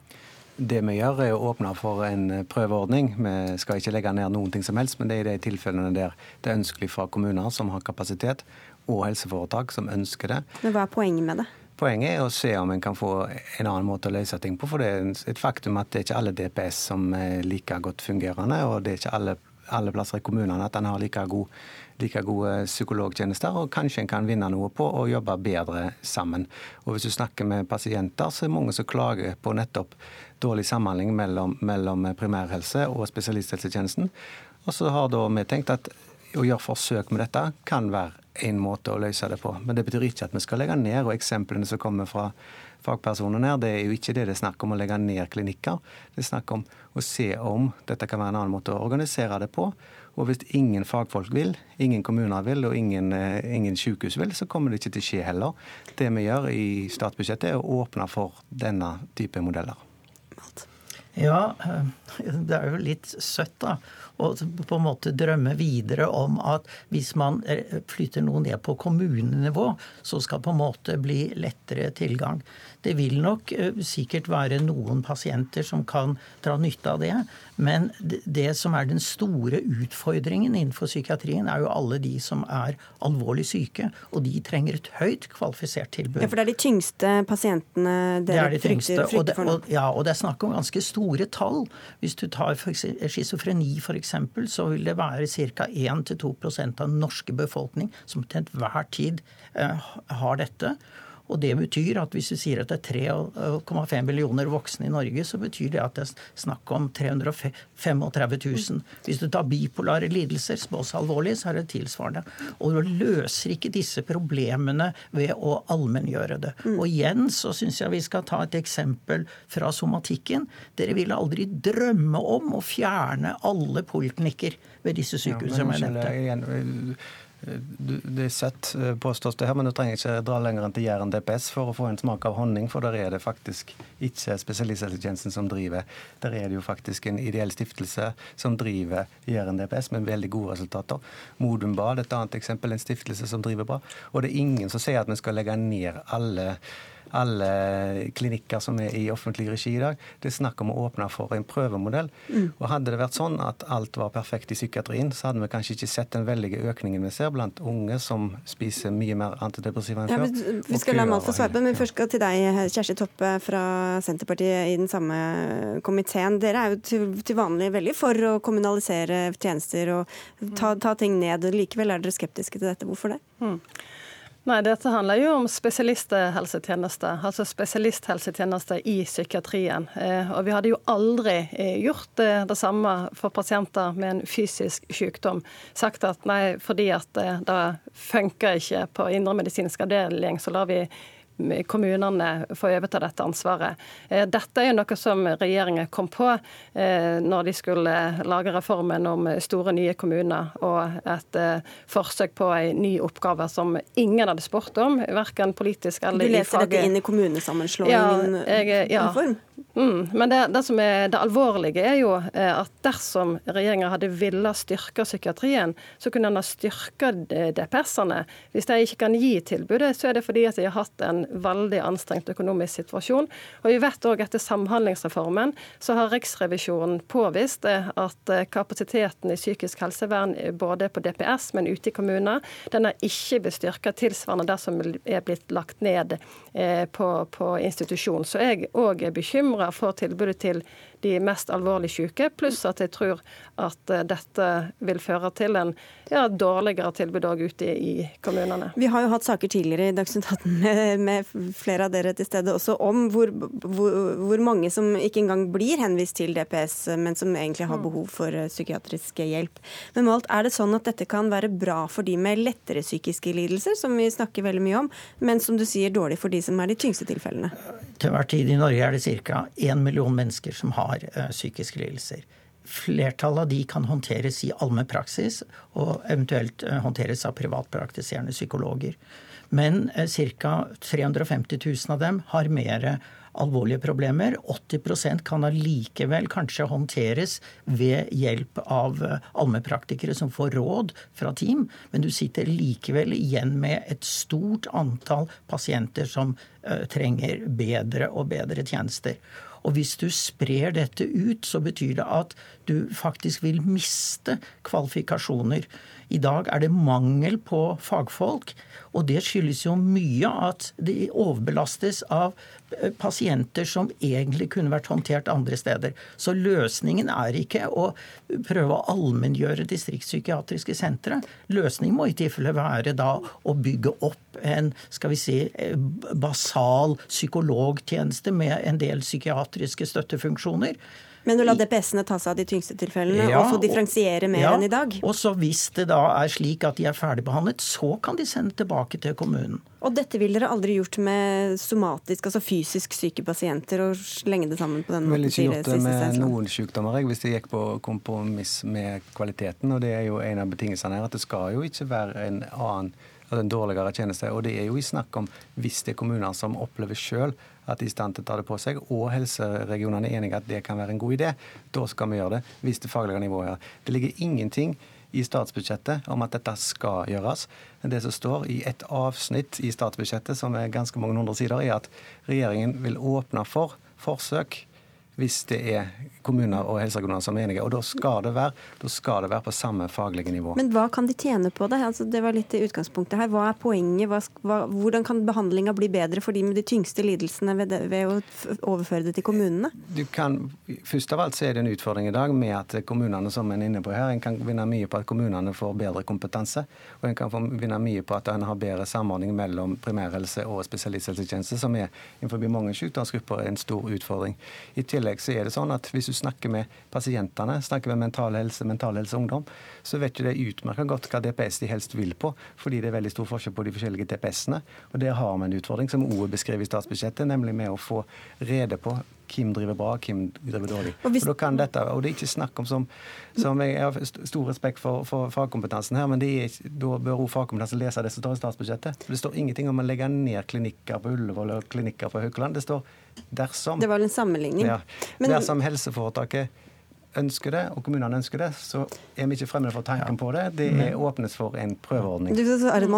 Det vi gjør, er å åpne for en prøveordning. Vi skal ikke legge ned noen ting som helst, men det er i de tilfellene der det er ønskelig fra kommuner som har kapasitet, og helseforetak som ønsker det. Men hva er poenget med det? Poenget er å se om en kan få en annen måte å løse ting på. For det er et faktum at det er ikke alle DPS som er like godt fungerende. Og det er ikke alle, alle plasser i kommunene at en har like, god, like gode psykologtjenester. Og kanskje en kan vinne noe på å jobbe bedre sammen. Og hvis du snakker med pasienter, så er det mange som klager på nettopp dårlig samhandling mellom, mellom primærhelse og spesialisthelsetjenesten. Og så har da vi tenkt at å gjøre forsøk med dette kan være en måte å løse det på. Men det betyr ikke at vi skal legge ned. Og eksemplene som kommer fra fagpersonene her, det er jo ikke det det er snakk om å legge ned klinikker. Det er snakk om å se om dette kan være en annen måte å organisere det på. Og hvis ingen fagfolk vil, ingen kommuner vil og ingen, eh, ingen sykehus vil, så kommer det ikke til å skje heller. Det vi gjør i statsbudsjettet, er å åpne for denne type modeller. Ja, eh, *laughs* det er jo litt søtt, da og på en måte drømme videre om at hvis man eh, flytter noe ned på kommunenivå, så skal på en måte bli lettere tilgang. Det vil nok eh, sikkert være noen pasienter som kan dra nytte av det. Men det som er den store utfordringen innenfor psykiatrien, er jo alle de som er alvorlig syke. Og de trenger et høyt kvalifisert tilbud. Ja, For det er de tyngste pasientene dere de tyngste, frykter, frykter for nå? Og, ja, og det er snakk om ganske store tall. Hvis du tar schizofreni f.eks f.eks. så vil det være ca. 1-2 av den norske befolkning som til enhver tid eh, har dette. Og det betyr at hvis du sier at det er 3,5 millioner voksne i Norge, så betyr det at det er snakk om 335 000. Hvis du tar bipolare lidelser, er alvorlige, så er det tilsvarende. Og du løser ikke disse problemene ved å allmenngjøre det. Mm. Og igjen så syns jeg vi skal ta et eksempel fra somatikken. Dere ville aldri drømme om å fjerne alle poliklinikker ved disse sykehusene ja, jeg nevnte. Det er søtt, eh, påstås det her, men du trenger ikke dra lenger enn til Jæren DPS for å få en smak av honning, for der er det faktisk ikke spesialisthelsetjenesten som driver. Der er det jo faktisk en ideell stiftelse som driver Jæren DPS med veldig gode resultater. Modum Bad, et annet eksempel, en stiftelse som driver bra. Og det er ingen som sier at vi skal legge ned alle alle klinikker som er i offentlig regi i dag. Det er snakk om å åpne for en prøvemodell. Mm. Og Hadde det vært sånn at alt var perfekt i psykiatrien, så hadde vi kanskje ikke sett den veldige økningen vi ser blant unge som spiser mye mer antidepressiva enn ja, før. Vi skal la Malte svare på, men først skal til deg, Kjersti Toppe fra Senterpartiet i den samme komiteen. Dere er jo til, til vanlig veldig for å kommunalisere tjenester og ta, ta ting ned. Likevel er dere skeptiske til dette. Hvorfor det? Mm. Nei, dette handler jo om spesialisthelsetjenester, altså spesialisthelsetjenester i psykiatrien. Eh, og vi hadde jo aldri eh, gjort eh, det samme for pasienter med en fysisk sykdom. Sagt at nei, fordi at det funker ikke på indremedisinsk avdeling, så lar vi kommunene får overta dette ansvaret. Dette er jo noe som regjeringen kom på når de skulle lage reformen om store, nye kommuner, og et forsøk på en ny oppgave som ingen hadde spurt om, verken politisk eller i faget. Du leser dette inn i kommunesammenslåingen? Ja, jeg, ja. Mm, men det, det, som er det alvorlige er jo eh, at dersom regjeringa hadde villet styrke psykiatrien, så kunne en ha styrka DPS-ene. Hvis de ikke kan gi tilbudet, så er det fordi at de har hatt en veldig anstrengt økonomisk situasjon. Og vi vet òg etter Samhandlingsreformen så har Riksrevisjonen påvist eh, at eh, kapasiteten i psykisk helsevern både på DPS, men ute i kommuner, den har ikke blitt styrka tilsvarende det som er blitt lagt ned på, på institusjon. Så jeg òg er bekymra bekymra for tilbudet til de mest alvorlig syke, pluss at jeg tror at eh, dette vil føre til en ja, dårligere tilbud òg ute i kommunene. Vi har jo hatt saker tidligere i Dagsnytt 18 med, med, flere av dere til stede også om hvor, hvor, hvor, mange som ikke engang blir henvist til DPS, men som egentlig har mm. behov for eh, psykiatrisk hjelp. Men Malt, er det sånn at dette kan være bra for de med lettere psykiske lidelser, som vi snakker veldig mye om, men som du sier dårlig for de som er de tyngste tilfellene? Til hver tid i Norge er det ca. én million mennesker som har uh, psykiske lidelser. Flertallet av de kan håndteres i allmennpraksis, og eventuelt uh, håndteres av privatpraktiserende psykologer. Men ca. 350 000 av dem har mer alvorlige problemer. 80% kan allikevel kanskje håndteres ved hjelp av allmennpraktikere som får råd fra team, men du sitter likevel igjen med et stort antall pasienter som trenger bedre og bedre tjenester. Og hvis du sprer dette ut, så betyr det at du faktisk vil miste kvalifikasjoner. I dag er det mangel på fagfolk, og det skyldes jo mye at de overbelastes av eh, pasienter som egentlig kunne vært håndtert andre steder. Så løsningen er ikke å prøve å allmenngjøre distriktspsykiatriske sentre. Løsningen må i tilfelle være da å bygge opp en skal vi si, eh, basal psykologtjeneste med en del psykiatriske støttefunksjoner. Men å la DPS-ene ta seg av de tyngste tilfellene ja, og få differensiere mer ja, enn i dag? Og så hvis det da er slik at de er ferdigbehandlet, så kan de sende tilbake til kommunen. Og dette ville dere aldri gjort med somatisk, altså fysisk syke pasienter, og slenge det sammen på den måten? Ville ikke gjort det med noen sykdommer, jeg, hvis det gikk på kompromiss med kvaliteten. Og det er jo en av betingelsene her, at det skal jo ikke være en annen en dårligere tjeneste. Og det er jo i snakk om hvis det er kommuner som opplever sjøl at de er i stand til å ta det på seg, og helseregionene er enige at det kan være en god idé, da skal vi gjøre det. Hvis det faglige nivået er Det ligger ingenting i statsbudsjettet om at dette skal gjøres. Det som står i et avsnitt i statsbudsjettet, som er ganske mange hundre sider, er at regjeringen vil åpne for forsøk hvis det er kommuner og helseregioner som er enige. Og da skal, det være, skal det være på samme faglige nivå. Men hva kan de tjene på det? Altså, det var litt i utgangspunktet her. Hva er poenget? Hva, hva, hvordan kan behandlinga bli bedre for de med de tyngste lidelsene ved, det, ved å overføre det til kommunene? Du kan, først av alt så er det en utfordring i dag med at kommunene, som en er inne på her, en kan vinne mye på at kommunene får bedre kompetanse. Og en kan få vinne mye på at en har bedre samordning mellom primærhelse og spesialisthelsetjeneste, som er innenfor mange sykdomsgrupper en stor utfordring. I tillegg tillegg så er det sånn at hvis du snakker med pasientene, snakker med Mental Helse, Mental Helse Ungdom, så vet du det utmerka godt hva DPS de helst vil på, fordi det er veldig stor forskjell på de forskjellige DPS-ene. Og der har vi en utfordring, som OE beskriver i statsbudsjettet, nemlig med å få rede på hvem driver bra, hvem driver dårlig. Og, hvis... og, dette, og det er ikke snakk om som, som Jeg har stor respekt for, for fagkompetansen her, men er, da bør også fagkompetansen lese det som står i statsbudsjettet. For Det står ingenting om å legge ned klinikker på Ullevål og klinikker på Haukeland. Det står dersom Det var vel en sammenligning. Ja, dersom helseforetaket ønsker det, og kommunene ønsker det, så er vi ikke fremmede for tanken på det. Det er åpnes for en prøveordning. Du,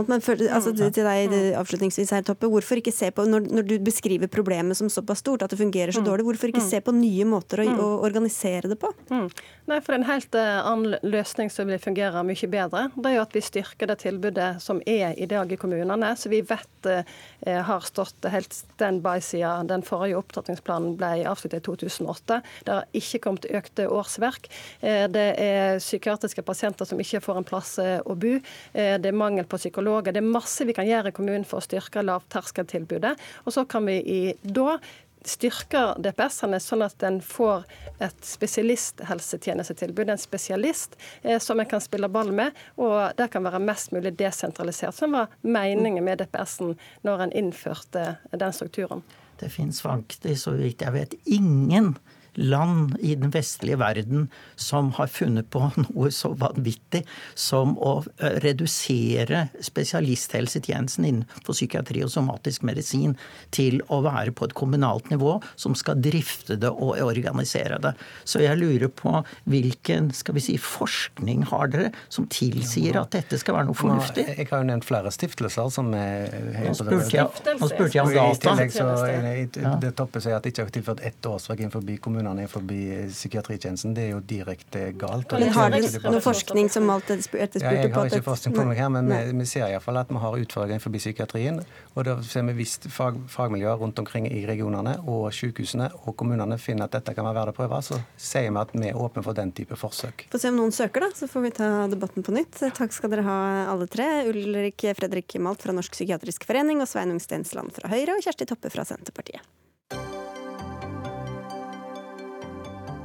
men for, altså, til deg avslutningsvis her, Toppe, hvorfor ikke se på, når, når, du beskriver problemet som såpass stort, at det fungerer så mm. dårlig, hvorfor ikke mm. se på nye måter å, mm. å organisere det på? Mm. Nei, for En helt uh, annen løsning som vil fungere mye bedre, det er jo at vi styrker det tilbudet som er i dag i kommunene, så vi vet uh, har stått helt stand-by siden den forrige opptrappingsplanen ble avsluttet i 2008. Det har ikke kommet økte års årsverk. Eh, det er psykiatriske pasienter som ikke får en plass eh, å bo. Eh, det er mangel på psykologer. Det er masse vi kan gjøre i kommunen for å styrke lavterskeltilbudet. Og så kan vi i da styrker DPS-ene sånn at en får et spesialisthelsetjenestetilbud, en spesialist eh, som en kan spille ball med, og det kan være mest mulig desentralisert, som var meningen med DPS-en når en innførte den strukturen. Det fins faktisk, så vidt jeg vet, ingen land i den vestlige verden som har funnet på *laughs* noe så vanvittig som å eh, redusere spesialisthelsetjenesten innenfor psykiatri og somatisk medisin til å være på et kommunalt nivå som skal drifte det og organisere det. Så jeg lurer på hvilken skal vi si, forskning har dere som tilsier at dette skal være noe fornuftig? Jeg har jo nevnt flere stiftelser som er Nå spurte jeg, om data. I tillegg så det Toppe sier at det ikke har tilført ett årsverk innenfor kommunene innenfor psykiatritjenesten. Det er jo direkte galt. Men har ikke noe forskning som alt etterspurte Ja, jeg har ikke forskning på meg her, men vi, vi ser iallfall at vi har utfordringer forbi psykiatrien. Og da ser vi visst fag, fagmiljøer rundt omkring i regionene og sykehusene og kommunene finner at dette kan være verdt å prøve, så sier vi at vi er åpne for den type forsøk. Få se om noen søker, da, så får vi ta debatten på nytt. Takk skal dere ha alle tre. Ulrik Fredrik Malt fra Norsk psykiatrisk forening og Sveinung Stensland fra Høyre og Kjersti Toppe fra Senterpartiet.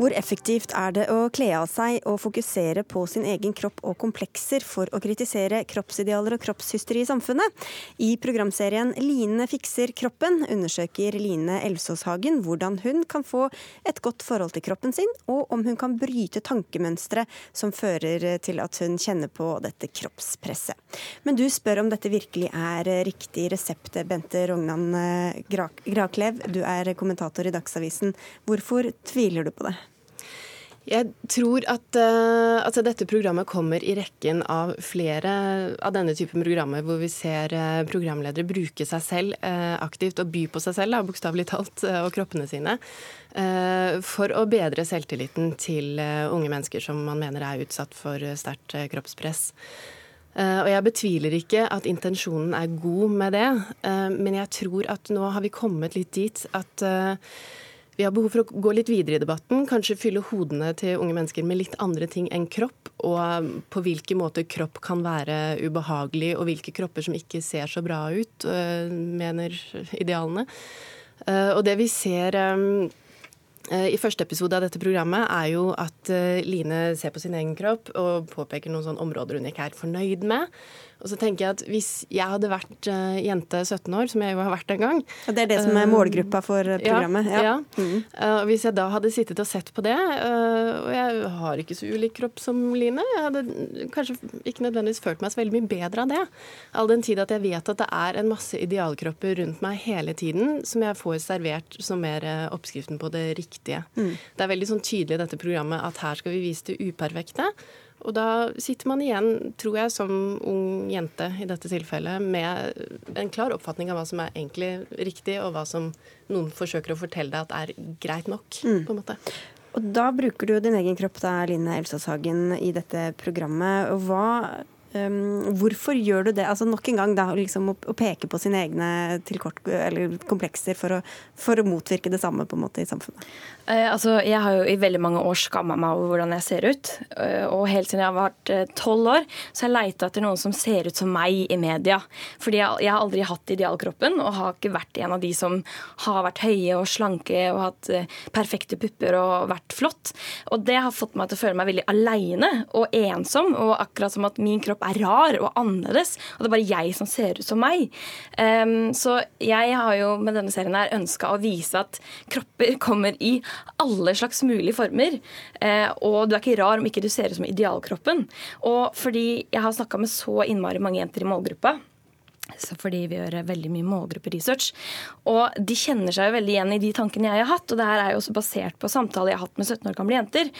Hvor effektivt er det å kle av seg og fokusere på sin egen kropp og komplekser for å kritisere kroppsidealer og kroppshysteri i samfunnet? I programserien Line fikser kroppen undersøker Line Elvsåshagen hvordan hun kan få et godt forhold til kroppen sin, og om hun kan bryte tankemønstre som fører til at hun kjenner på dette kroppspresset. Men du spør om dette virkelig er riktig resept, Bente Rognan eh, Graklev. Du er kommentator i Dagsavisen. Hvorfor tviler du på det? Jeg tror at uh, altså dette programmet kommer i rekken av flere av denne typen programmer hvor vi ser uh, programledere bruke seg selv uh, aktivt og by på seg selv, bokstavelig talt, og kroppene sine, for å bedre selvtilliten til unge mennesker som man mener er utsatt for sterkt kroppspress. Og jeg betviler ikke at intensjonen er god med det, men jeg tror at nå har vi kommet litt dit at vi har behov for å gå litt videre i debatten, kanskje fylle hodene til unge mennesker med litt andre ting enn kropp, og på hvilke måter kropp kan være ubehagelig, og hvilke kropper som ikke ser så bra ut, øh, mener idealene. Eh, Og det vi ser eh, eh, i første episode av dette programmet, er jo at eh, Line ser på sin egen kropp og påpeker noen sånne områder hun ikke er fornøyd med. Og så tenker jeg at hvis jeg hadde vært uh, jente 17 år, som jeg jo har vært en gang Og det er det som er eh, målgruppa for programmet? Ja. ja. Mm. Uh, hvis jeg da hadde sittet og sett på det, uh, og jeg har ikke så ulik kropp som Line, jeg hadde kanskje ikke nødvendigvis følt meg så veldig mye bedre av det. All den tid at jeg vet at det er en masse idealkropper rundt meg hele tiden som jeg får servert som mer eh, oppskriften på det riktige. Mm. Det er veldig sånn tydelig i dette programmet at her skal vi vise det uperfekte. Og da sitter man igjen, tror jeg, som ung jente i dette tilfellet, med en klar oppfatning av hva som er egentlig riktig, og hva som noen forsøker å fortelle deg at er greit nok. Mm. på en måte. Og da bruker du din egen kropp, da, Line Elvsåshagen, i dette programmet. Og hva, um, hvorfor gjør du det? Altså Nok en gang da, liksom å, å peke på sine egne tilkort, eller komplekser for å, for å motvirke det samme på en måte i samfunnet. Eh, altså, jeg har jo i veldig mange år skamma meg over hvordan jeg ser ut. Eh, og helt siden jeg har vært eh, tolv år, så har jeg leita etter noen som ser ut som meg i media. Fordi jeg, jeg har aldri hatt idealkroppen, og har ikke vært en av de som har vært høye og slanke og hatt eh, perfekte pupper og vært flott. Og det har fått meg til å føle meg veldig aleine og ensom, og akkurat som at min kropp er rar og annerledes, og det er bare jeg som ser ut som meg. Um, så jeg har jo med denne serien her ønska å vise at kropper kommer i alle slags mulige former. Uh, og du er ikke rar om ikke du ser ut som idealkroppen. Og fordi jeg har snakka med så innmari mange jenter i målgruppa, fordi vi gjør veldig mye målgrupperesearch. Og de kjenner seg jo veldig igjen i de tankene jeg har hatt. Og det her er jo også basert på samtaler jeg har hatt med 17 år gamle jenter.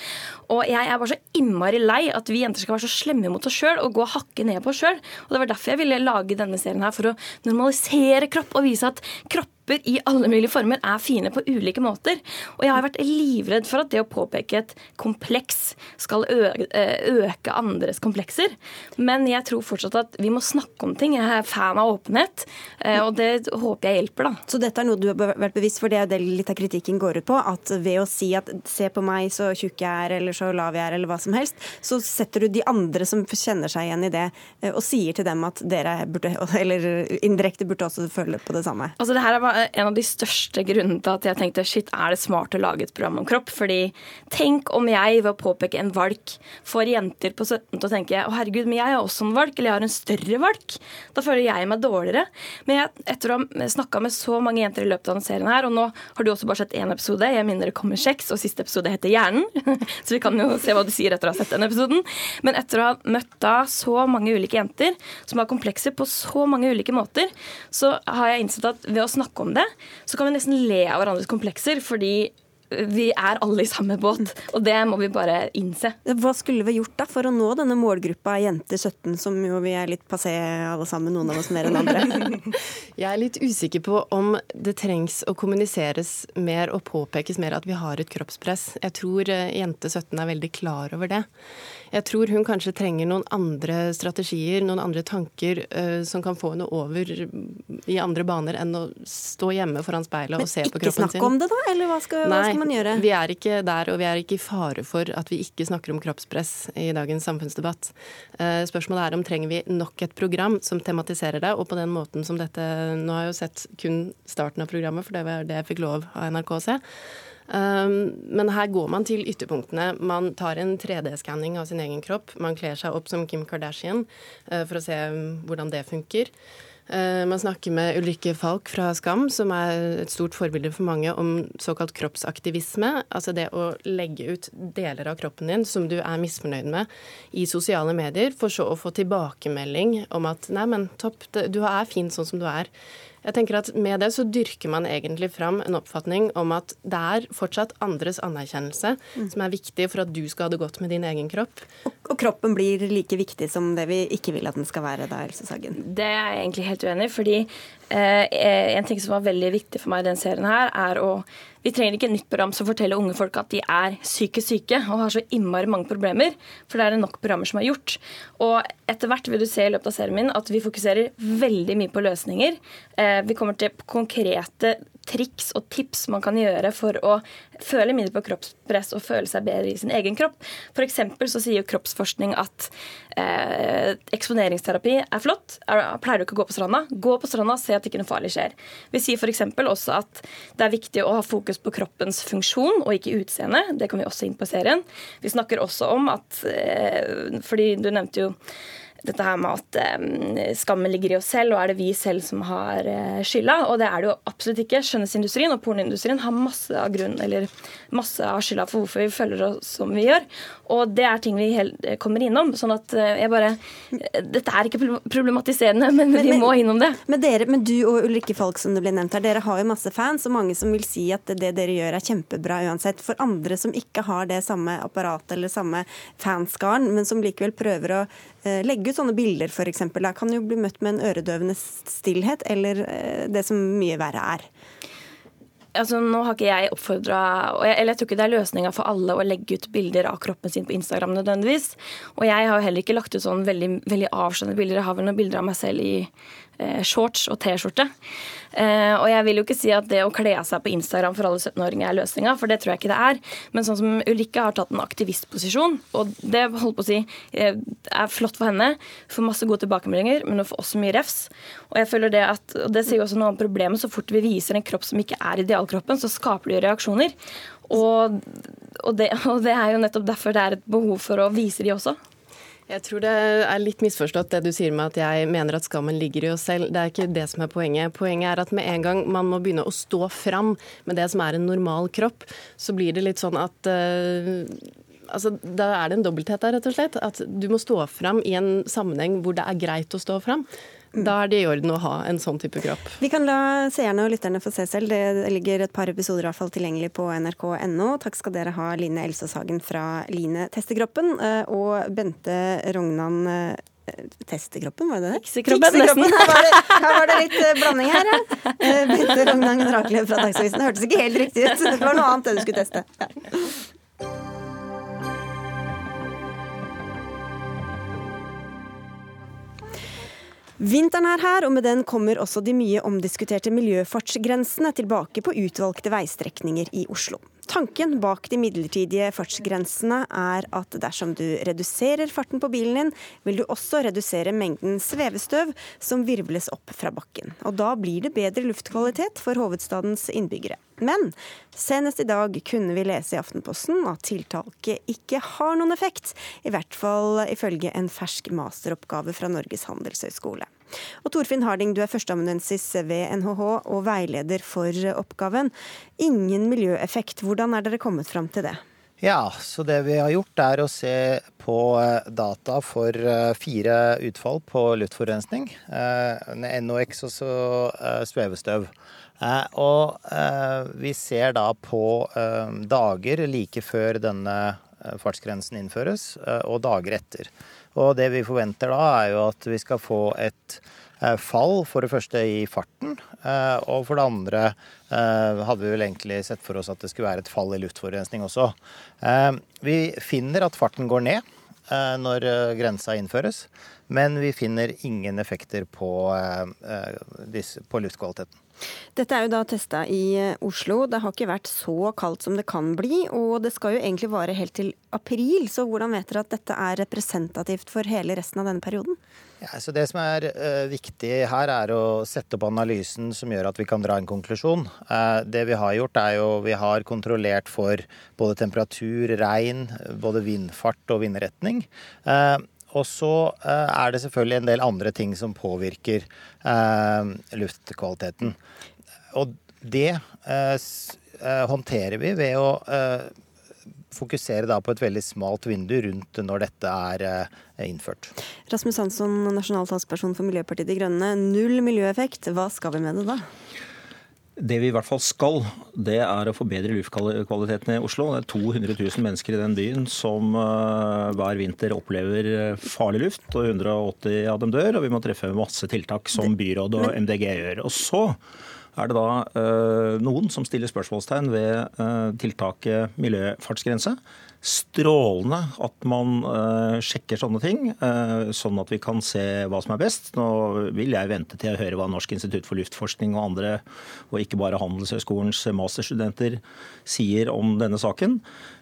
Og jeg er bare så innmari lei at vi jenter skal være så slemme mot oss sjøl og gå og hakke ned på oss sjøl. Og det var derfor jeg ville lage denne serien her, for å normalisere kropp og vise at kropper kropper i alle mulige former er fine på ulike måter. Og jeg har vært livredd for at det å påpeke et kompleks skal øke, øke andres komplekser. Men jeg tror fortsatt at vi må snakke om ting. Jeg er fan av åpenhet, og det håper jeg hjelper, da. Så dette er noe du har vært bevisst for, det er det litt av kritikken går ut på? At ved å si at se på meg, så tjukk jeg er, eller så lav jeg er, eller hva som helst, så setter du de andre som kjenner seg igjen i det, og sier til dem at dere burde, *laughs* eller indirekte burde også føle på det samme? Altså, det her er en av de største grunnene til at jeg tenkte shit, er det smart å lage et program om kropp? Fordi tenk om jeg ved å påpeke en valk får jenter på 17 til å tenke å herregud, men jeg har også en valk, eller jeg har en større valk. Da føler jeg meg dårligere. Men jeg, etter å ha snakka med så mange jenter i løpet av denne serien her, og nå har du også bare sett én episode, jeg minner det kommer kjeks, og siste episode heter Hjernen, *laughs* så vi kan jo se hva du sier etter å ha sett den episoden. Men etter å ha møtt da så mange ulike jenter som har komplekser på så mange ulike måter, så har jeg innsett at ved å snakke om det, så kan vi nesten le av hverandres komplekser, fordi vi er alle i samme båt, og det må vi bare innse. Hva skulle vi gjort da for å nå denne målgruppa jenter 17, som jo vi er litt passé alle sammen, noen av oss mer enn andre? *laughs* Jeg er litt usikker på om det trengs å kommuniseres mer og påpekes mer at vi har et kroppspress. Jeg tror eh, jente 17 er veldig klar over det. Jeg tror hun kanskje trenger noen andre strategier, noen andre tanker uh, som kan få henne over i andre baner enn å stå hjemme foran speilet og se på kroppen sin. Men ikke snakk om det, da? Eller hva skal, Nei, hva skal man gjøre? Vi er ikke der, og vi er ikke i fare for at vi ikke snakker om kroppspress i dagens samfunnsdebatt. Uh, spørsmålet er om trenger vi nok et program som tematiserer det, og på den måten som dette Nå har jeg jo sett kun starten av programmet, for det var det jeg fikk lov av NRK å se. Um, men her går man til ytterpunktene. Man tar en 3D-skanning av sin egen kropp. Man kler seg opp som Kim Kardashian uh, for å se um, hvordan det funker. Uh, man snakker med Ulrikke Falk fra Skam, som er et stort forbilde for mange, om såkalt kroppsaktivisme. Altså det å legge ut deler av kroppen din som du er misfornøyd med i sosiale medier, for så å få tilbakemelding om at nei, men topp, du er fin sånn som du er. Jeg tenker at Med det så dyrker man egentlig fram en oppfatning om at det er fortsatt andres anerkjennelse mm. som er viktig for at du skal ha det godt med din egen kropp. Og, og, kroppen blir like viktig som det vi ikke vil at den skal være da, Else Sagen? Det er jeg egentlig helt uenig i. fordi eh, en ting som var veldig viktig for meg i den serien her, er å vi trenger ikke et nytt program som forteller unge folk at de er psykisk syke og har så innmari mange problemer, for det er det nok programmer som har gjort. Og etter hvert vil du se i løpet av serien min at vi fokuserer veldig mye på løsninger. Eh, vi kommer til konkrete triks og tips man kan gjøre for å føle mindre på kroppspress og føle seg bedre i sin egen kropp. F.eks. så sier jo kroppsforskning at eh, eksponeringsterapi er flott. Er, pleier du ikke å gå på stranda? Gå på stranda, og se at ikke noe farlig skjer. Vi sier f.eks. også at det er viktig å ha fokus på kroppens funksjon og ikke utseende. Det kan vi også inn på serien. Vi snakker også om at eh, Fordi du nevnte jo dette her med at um, skammen ligger i oss selv, og er det vi selv som har uh, skylda? Og det er det jo absolutt ikke. Skjønnhetsindustrien og pornoindustrien har masse av grunn, eller masse av skylda for hvorfor vi føler oss som vi gjør. Og det er ting vi kommer innom. sånn at jeg bare Dette er ikke problematiserende, men, men vi må innom det. Men, dere, men du og Ulrikke Falk, som det ble nevnt her, dere har jo masse fans, og mange som vil si at det dere gjør er kjempebra uansett. For andre som ikke har det samme apparatet eller samme fanskaren, men som likevel prøver å legge ut sånne bilder, f.eks. Da kan jo bli møtt med en øredøvende stillhet, eller eh, det som mye verre er. Altså, nå har ikke jeg oppfordra Eller jeg tror ikke det er løsninga for alle å legge ut bilder av kroppen sin på Instagram nødvendigvis. Og jeg har jo heller ikke lagt ut sånn veldig, veldig avskjønne bilder. Jeg har vel noen bilder av meg selv i eh, shorts og T-skjorte. Eh, og jeg vil jo ikke si at det å kle seg på Instagram for alle 17-åringer er løsninga, for det tror jeg ikke det er. Men sånn som Ulrikke har tatt en aktivistposisjon, og det holdt på å si eh, er flott for henne. Får masse gode tilbakemeldinger, men hun får også mye refs. Og jeg føler det at, og det sier jo også noe om problemet, så fort vi viser en kropp som ikke er idealkroppen, så skaper det reaksjoner. Og, og, det, *laughs* og det er jo nettopp derfor det er et behov for å vise de også. Jeg tror det er litt misforstått det du sier med at jeg mener at skammen ligger i oss selv. Det er ikke det som er poenget. Poenget er at med en gang man må begynne å stå fram med det som er en normal kropp, så blir det litt sånn at uh, altså, Da er det en dobbelthet der, rett og slett. At du må stå fram i en sammenheng hvor det er greit å stå fram. Da er det i orden å ha en sånn type kropp. Vi kan la seerne og lytterne få se selv. Det ligger et par episoder i hvert fall tilgjengelig på nrk.no. Takk skal dere ha, Line Elsås Hagen fra Line Testekroppen eh, og Bente Rognan eh, Testekroppen, var det det? Fiksekroppen, nesten. Her, var det, her var det litt eh, blanding her, ja. Bente Rognan Draklev fra Dagsavisen. Det hørtes ikke helt riktig ut. Det var noe annet det du skulle teste. Vinteren er her, og med den kommer også de mye omdiskuterte miljøfartsgrensene tilbake på utvalgte veistrekninger i Oslo. Tanken bak de midlertidige fartsgrensene er at dersom du reduserer farten på bilen din, vil du også redusere mengden svevestøv som virvles opp fra bakken. Og da blir det bedre luftkvalitet for hovedstadens innbyggere. Men senest i dag kunne vi lese i Aftenposten at tiltaket ikke har noen effekt. I hvert fall ifølge en fersk masteroppgave fra Norges handelshøyskole. Og Torfinn Harding, du er førsteamanuensis ved NHH og veileder for oppgaven. Ingen miljøeffekt. Hvordan er dere kommet fram til det? Ja, så det vi har gjort er å se på eh, data for eh, fire utfall på luftforurensning. Eh, NOx og så svevestøv. Og vi ser da på dager like før denne fartsgrensen innføres, og dager etter. Og det vi forventer da, er jo at vi skal få et fall, for det første i farten. Og for det andre hadde vi vel egentlig sett for oss at det skulle være et fall i luftforurensning også. Vi finner at farten går ned når grensa innføres, men vi finner ingen effekter på, på luftkvaliteten. Dette er jo da testa i eh, Oslo. Det har ikke vært så kaldt som det kan bli. Og det skal jo egentlig vare helt til april, så hvordan vet dere at dette er representativt for hele resten av denne perioden? Ja, så Det som er uh, viktig her, er å sette opp analysen som gjør at vi kan dra en konklusjon. Uh, det vi har gjort, er jo vi har kontrollert for både temperatur, regn, både vindfart og vindretning. Uh, og så er det selvfølgelig en del andre ting som påvirker luftkvaliteten. Og det håndterer vi ved å fokusere på et veldig smalt vindu rundt når dette er innført. Rasmus Hansson, nasjonal talsperson for Miljøpartiet De Grønne. Null miljøeffekt, hva skal vi med det da? Det vi i hvert fall skal, det er å forbedre luftkvaliteten i Oslo. Det er 200 000 mennesker i den byen som uh, hver vinter opplever farlig luft, og 180 av dem dør. Og vi må treffe masse tiltak som byrådet og MDG gjør. Og så er det da uh, noen som stiller spørsmålstegn ved tiltaket miljøfartsgrense. Strålende at man uh, sjekker sånne ting, uh, sånn at vi kan se hva som er best. Nå vil jeg vente til jeg hører hva Norsk institutt for luftforskning og andre, og ikke bare Handelshøyskolens masterstudenter, sier om denne saken.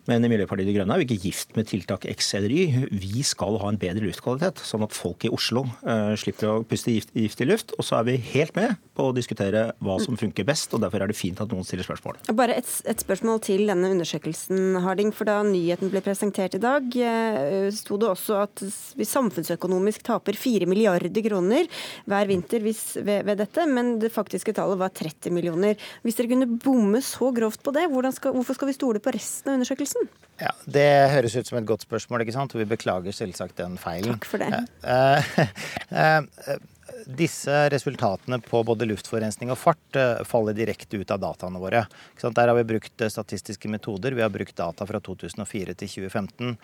Men i Miljøpartiet De Grønne er vi ikke gift med tiltak X eller Y. Vi skal ha en bedre luftkvalitet, sånn at folk i Oslo uh, slipper å puste gift, giftig luft. Og så er vi helt med på å diskutere hva som funker best, og derfor er det fint at noen stiller spørsmål. Bare et, et spørsmål til denne undersøkelsen, Harding. For da nyheten ble presentert i dag, uh, sto det også at vi samfunnsøkonomisk taper 4 milliarder kroner hver vinter hvis, ved, ved, dette, men det faktiske tallet var 30 millioner. Hvis dere kunne bomme så grovt på det, skal, hvorfor skal vi stole på resten av undersøkelsen? Ja, Det høres ut som et godt spørsmål, ikke sant? og vi beklager selvsagt den feilen. Takk for det. Eh, uh, *laughs* disse resultatene på både luftforurensning og fart faller direkte ut av dataene våre. Der har vi brukt statistiske metoder. Vi har brukt data fra 2004 til 2015.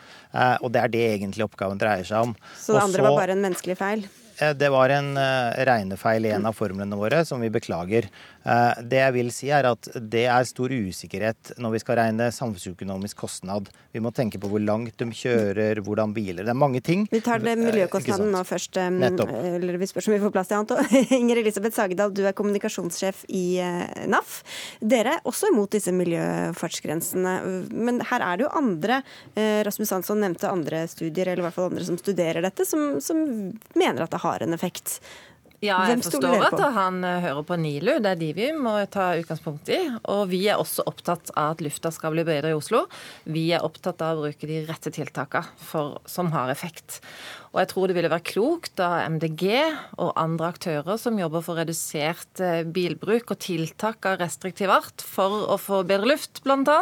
Og det er det egentlig oppgaven dreier seg om. Så det andre var bare en menneskelig feil? Det var en regnefeil i en av formlene våre som vi beklager. Det jeg vil si er at det er stor usikkerhet når vi skal regne samfunnsøkonomisk kostnad. Vi må tenke på hvor langt de kjører, hvordan biler Det er mange ting. Vi tar det miljøkostnaden nå først. Nettopp. Eller vi spør om vi får plass til annet òg. *laughs* Inger Elisabeth Sagedal, du er kommunikasjonssjef i NAF. Dere er også imot disse miljøfartsgrensene. Men her er det jo andre, Rasmus Hansson nevnte andre studier, eller i hvert fall andre som studerer dette, som, som mener at det har en effekt. Ja, jeg forstår at han hører på NILU. Det er de vi må ta utgangspunkt i. Og vi er også opptatt av at lufta skal bli bedre i Oslo. Vi er opptatt av å bruke de rette tiltakene som har effekt. Og jeg tror det ville være klokt av MDG og andre aktører som jobber for redusert bilbruk og tiltak av restriktiv art for å få bedre luft, bl.a.,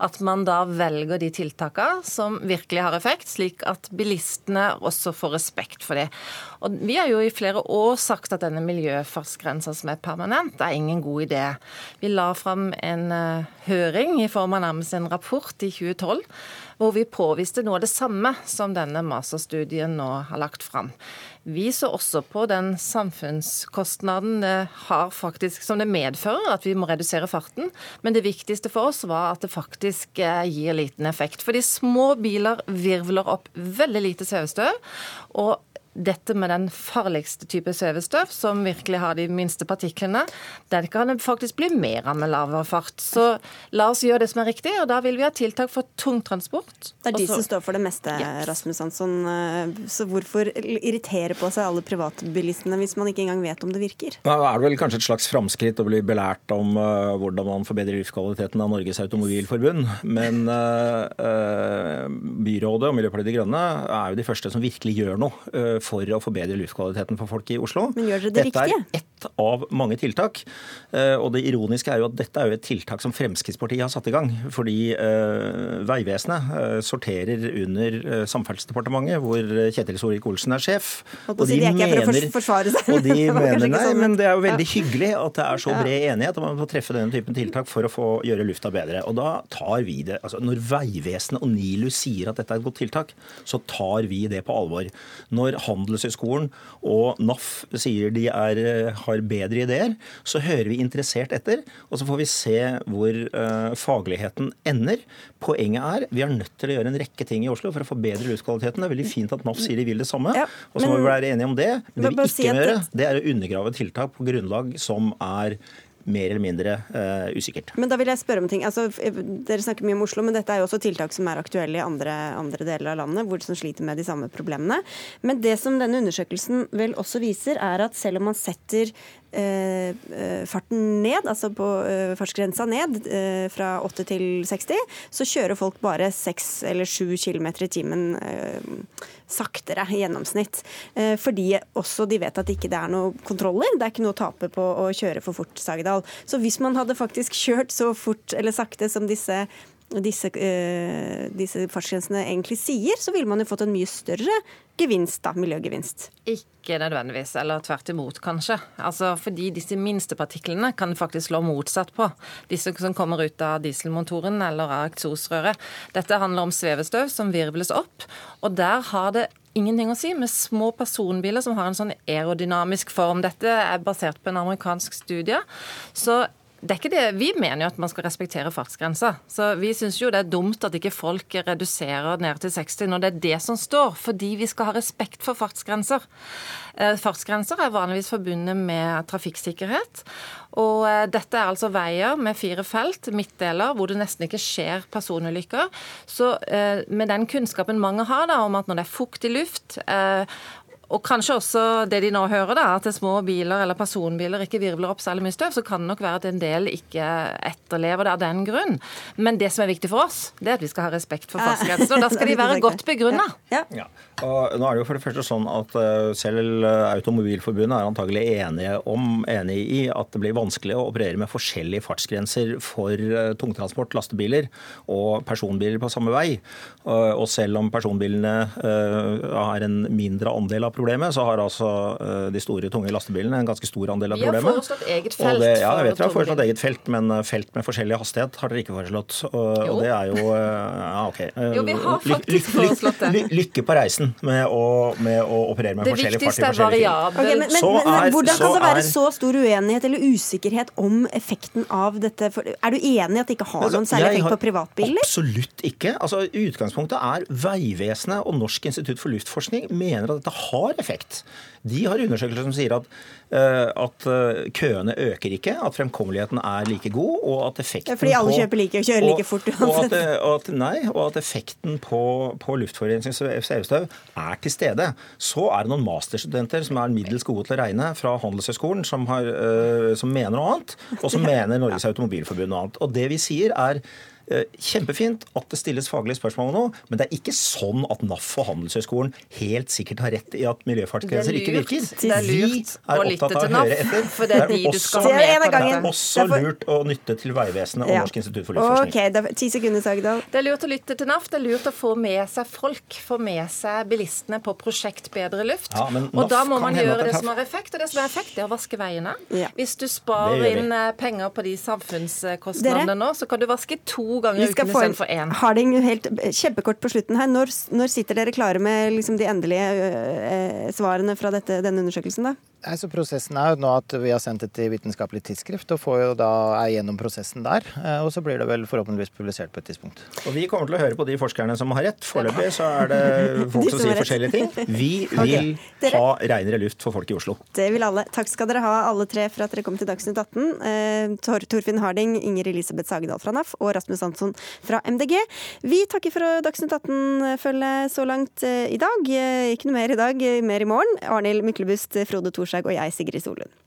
at man da velger de tiltakene som virkelig har effekt, slik at bilistene også får respekt for det. Og Vi har jo i flere år sagt at denne miljøfartsgrensa som er permanent, er ingen god idé. Vi la fram en uh, høring i form av nærmest en rapport i 2012 hvor vi påviste noe av det samme som denne masterstudien nå har lagt fram. Vi så også på den samfunnskostnaden det har faktisk, som det medfører at vi må redusere farten. Men det viktigste for oss var at det faktisk eh, gir liten effekt. Fordi små biler virvler opp veldig lite svevestøv. Og dette med den farligste type svevestøv, som virkelig har de minste partiklene, den kan det faktisk bli mer av med lavere fart. Så la oss gjøre det som er riktig, og da vil vi ha tiltak for tungtransport. Det er de Også, som står for det meste, yes. Rasmus Hansson. Så hvorfor irritere på seg alle privatbilistene hvis man ikke engang vet om det virker? Da er det vel kanskje et slags framskritt å bli belært om uh, hvordan man forbedrer livskvaliteten av Norges Automobilforbund. Men uh, uh, byrådet og Miljøpartiet De Grønne er jo de første som virkelig gjør noe for å forbedre luftkvaliteten for folk i Oslo. Men gjør dere det dette riktige? er ett av mange tiltak. Eh, og det ironiske er jo at dette er jo et tiltak som Fremskrittspartiet har satt i gang. Fordi uh, Vegvesenet uh, sorterer under Samferdselsdepartementet, hvor Kjetil Solvik-Olsen er sjef. Og de, det er ikke for å forsvare seg. Og de *laughs* mener, nei, sånn, men det er jo veldig hyggelig at det er så bred enighet om får treffe denne typen tiltak for å få gjøre lufta bedre. Og da tar vi det, altså Når Vegvesenet og NILU sier at dette er et godt tiltak, så tar vi det på alvor. Når Handelshøyskolen og NAF sier de er, har bedre ideer, så hører vi interessert etter. Og så får vi se hvor uh, fagligheten ender. Poenget er vi er nødt til å gjøre en rekke ting i Oslo for å forbedre luftkvaliteten. Det er veldig fint at NAF sier de vil det samme, Ja, og så må vi være enige om det. Men det vi ikke må gjøre, det- det er å undergrave tiltak på grunnlag som er mer eller mindre uh, usikkert. Men da vil jeg spørre om ting. Altså, dere snakker mye om Oslo, men dette er jo også tiltak som er aktuelle i andre, andre deler av landet, hvor som sliter med de samme problemene. Men det som denne undersøkelsen vel også viser, er at selv om man setter eh, eh, farten ned, altså på eh, fartsgrensa ned eh, fra 8 til 60, så kjører folk bare 6 eller 7 km i timen eh, saktere i gjennomsnitt. Eh, fordi også de vet at ikke det er noen kontroller. Det er ikke noe å tape på å kjøre for fort, Sagedal. Så hvis man hadde faktisk kjørt så fort eller sakte som disse disse, eh, disse fartsgrensene egentlig sier, så ville man jo fått en mye større gevinst, da, miljøgevinst. Ikke nødvendigvis, eller tvert imot, kanskje. Altså, fordi disse minste partiklene kan faktisk slå motsatt på. Disse som kommer ut av dieselmotoren eller av eksosrøret. Dette handler om svevestøv som virvles opp, og der har det ingenting å si med små personbiler som har en sånn aerodynamisk form. Dette er basert på en amerikansk studie. Så det er ikke det. Vi mener jo at man skal respektere fartsgrensa. Så vi syns jo det er dumt at ikke folk reduserer ned til 60 når det er det som står. Fordi vi skal ha respekt for fartsgrenser. Eh, Fartsgrenser er vanligvis forbundet med trafikksikkerhet. Og eh, dette er altså veier med fire felt, midtdeler, hvor det nesten ikke skjer personulykker. Så eh, med den kunnskapen mange har da, om at når det er fuktig luft og kanskje også det de nå hører, da, at små biler eller personbiler ikke virvler opp særlig mye støv, så kan det nok være at en del ikke etterlever det av den grunn. Men det som er viktig for oss, det er at vi skal ha respekt for fartsgrensen. Og da skal de *laughs* være godt begrunna. Ja. Og nå er det jo for det første sånn at eh, selv Automobilforbundet er antagelig enige, om, enig i at det blir vanskelig å operere med forskjellige fartsgrenser for eh, tungtransport, lastebiler og personbiler på samme vei. Og selv om personbilene eh, har en mindre andel av problemet, så har altså eh, de store, tunge lastebilene en ganske stor andel av problemet. Vi har foreslått eget Og felt det, ja, jeg vet dere har foreslått eget felt, men eh, felt med forskjellig hastighet har dere ikke foreslått. Og, og det er jo eh, Ja, OK. *laughs* Jo, vi har lykke- faktisk foreslått det. Lykke på reisen med å, med å operere med Det forskjellig fart i er forskjellig tid. variabel. Ok, men, men, men, er- hvordan kan det være er- så stor uenighet eller usikkerhet om effekten av dette? For, er du enig i at det ikke har Altså, noen særlig effekt på privatbiler? Absolutt ikke. Altså, utgangspunktet er Vegvesenet og Norsk institutt for luftforskning mener at dette har effekt. De har undersøkelser som sier at, eh, at eh, køene øker ikke, at fremkommeligheten er like god, og at effekten Ja, fordi alle på, kjøper like og kjører like fort uansett. og at, nei, og at effekten på, på luftforurensning og svevestøv er til stede. Så er det noen masterstudenter som er middels gode til å regne fra Handelshøyskolen, som, har, eh, som mener noe annet, og som *laughs* mener Norges Automobilforbund noe annet. Og det vi sier er kjempefint at det stilles faglige spørsmål nå, men det er ikke sånn at NAF og Handelshøyskolen helt sikkert har rett i at miljøfartsgrenser ikke virker. Det er lurt å er lytte til NAF, for det er de du skal ha Det er med på gangen. dette. Også lurt å nytte til Vegvesenet og Ja. Norsk institutt for luftforskning. Det er lurt å lytte til NAF. Det er lurt å få med seg folk, få med seg bilistene på prosjekt Bedre luft. Ja, og da må man gjøre det det som har effekt, og det som har effekt, det er å vaske veiene. Ja. Hvis du sparer inn eh, penger på de samfunnskostnadene nå, så kan du vaske to ganger i uken istedenfor én. Harding helt kjempekort på slutten her. Når, når sitter dere klare med liksom de endelige øh, svarene fra dette, denne undersøkelsen, da? Nei, så Prosessen er jo nå at vi har sendt det til Vitenskapelig tidsskrift og får jo da er gjennom prosessen der. eh, Og så blir det vel forhåpentligvis publisert på et tidspunkt. Og Vi kommer til å høre på de forskerne som har rett. Foreløpig så er det *laughs* folk De som som sier rett. forskjellige ting. Vi *laughs* vil okay. ha reinere luft for folk i Oslo. Det vil alle. Takk skal dere ha, alle tre, for at dere kom til Dagsnytt 18. Eh, Tor Torfinn Harding, Inger Elisabeth Sagedal fra NAF og Rasmus Hansson fra MDG. Vi takker for Dagsnytt 18-følget så langt eh, i dag. Eh, Ikke noe mer i dag, eh, mer i morgen. Arnhild Myklebust, Frode Thorshaug og jeg, Sigrid Solund.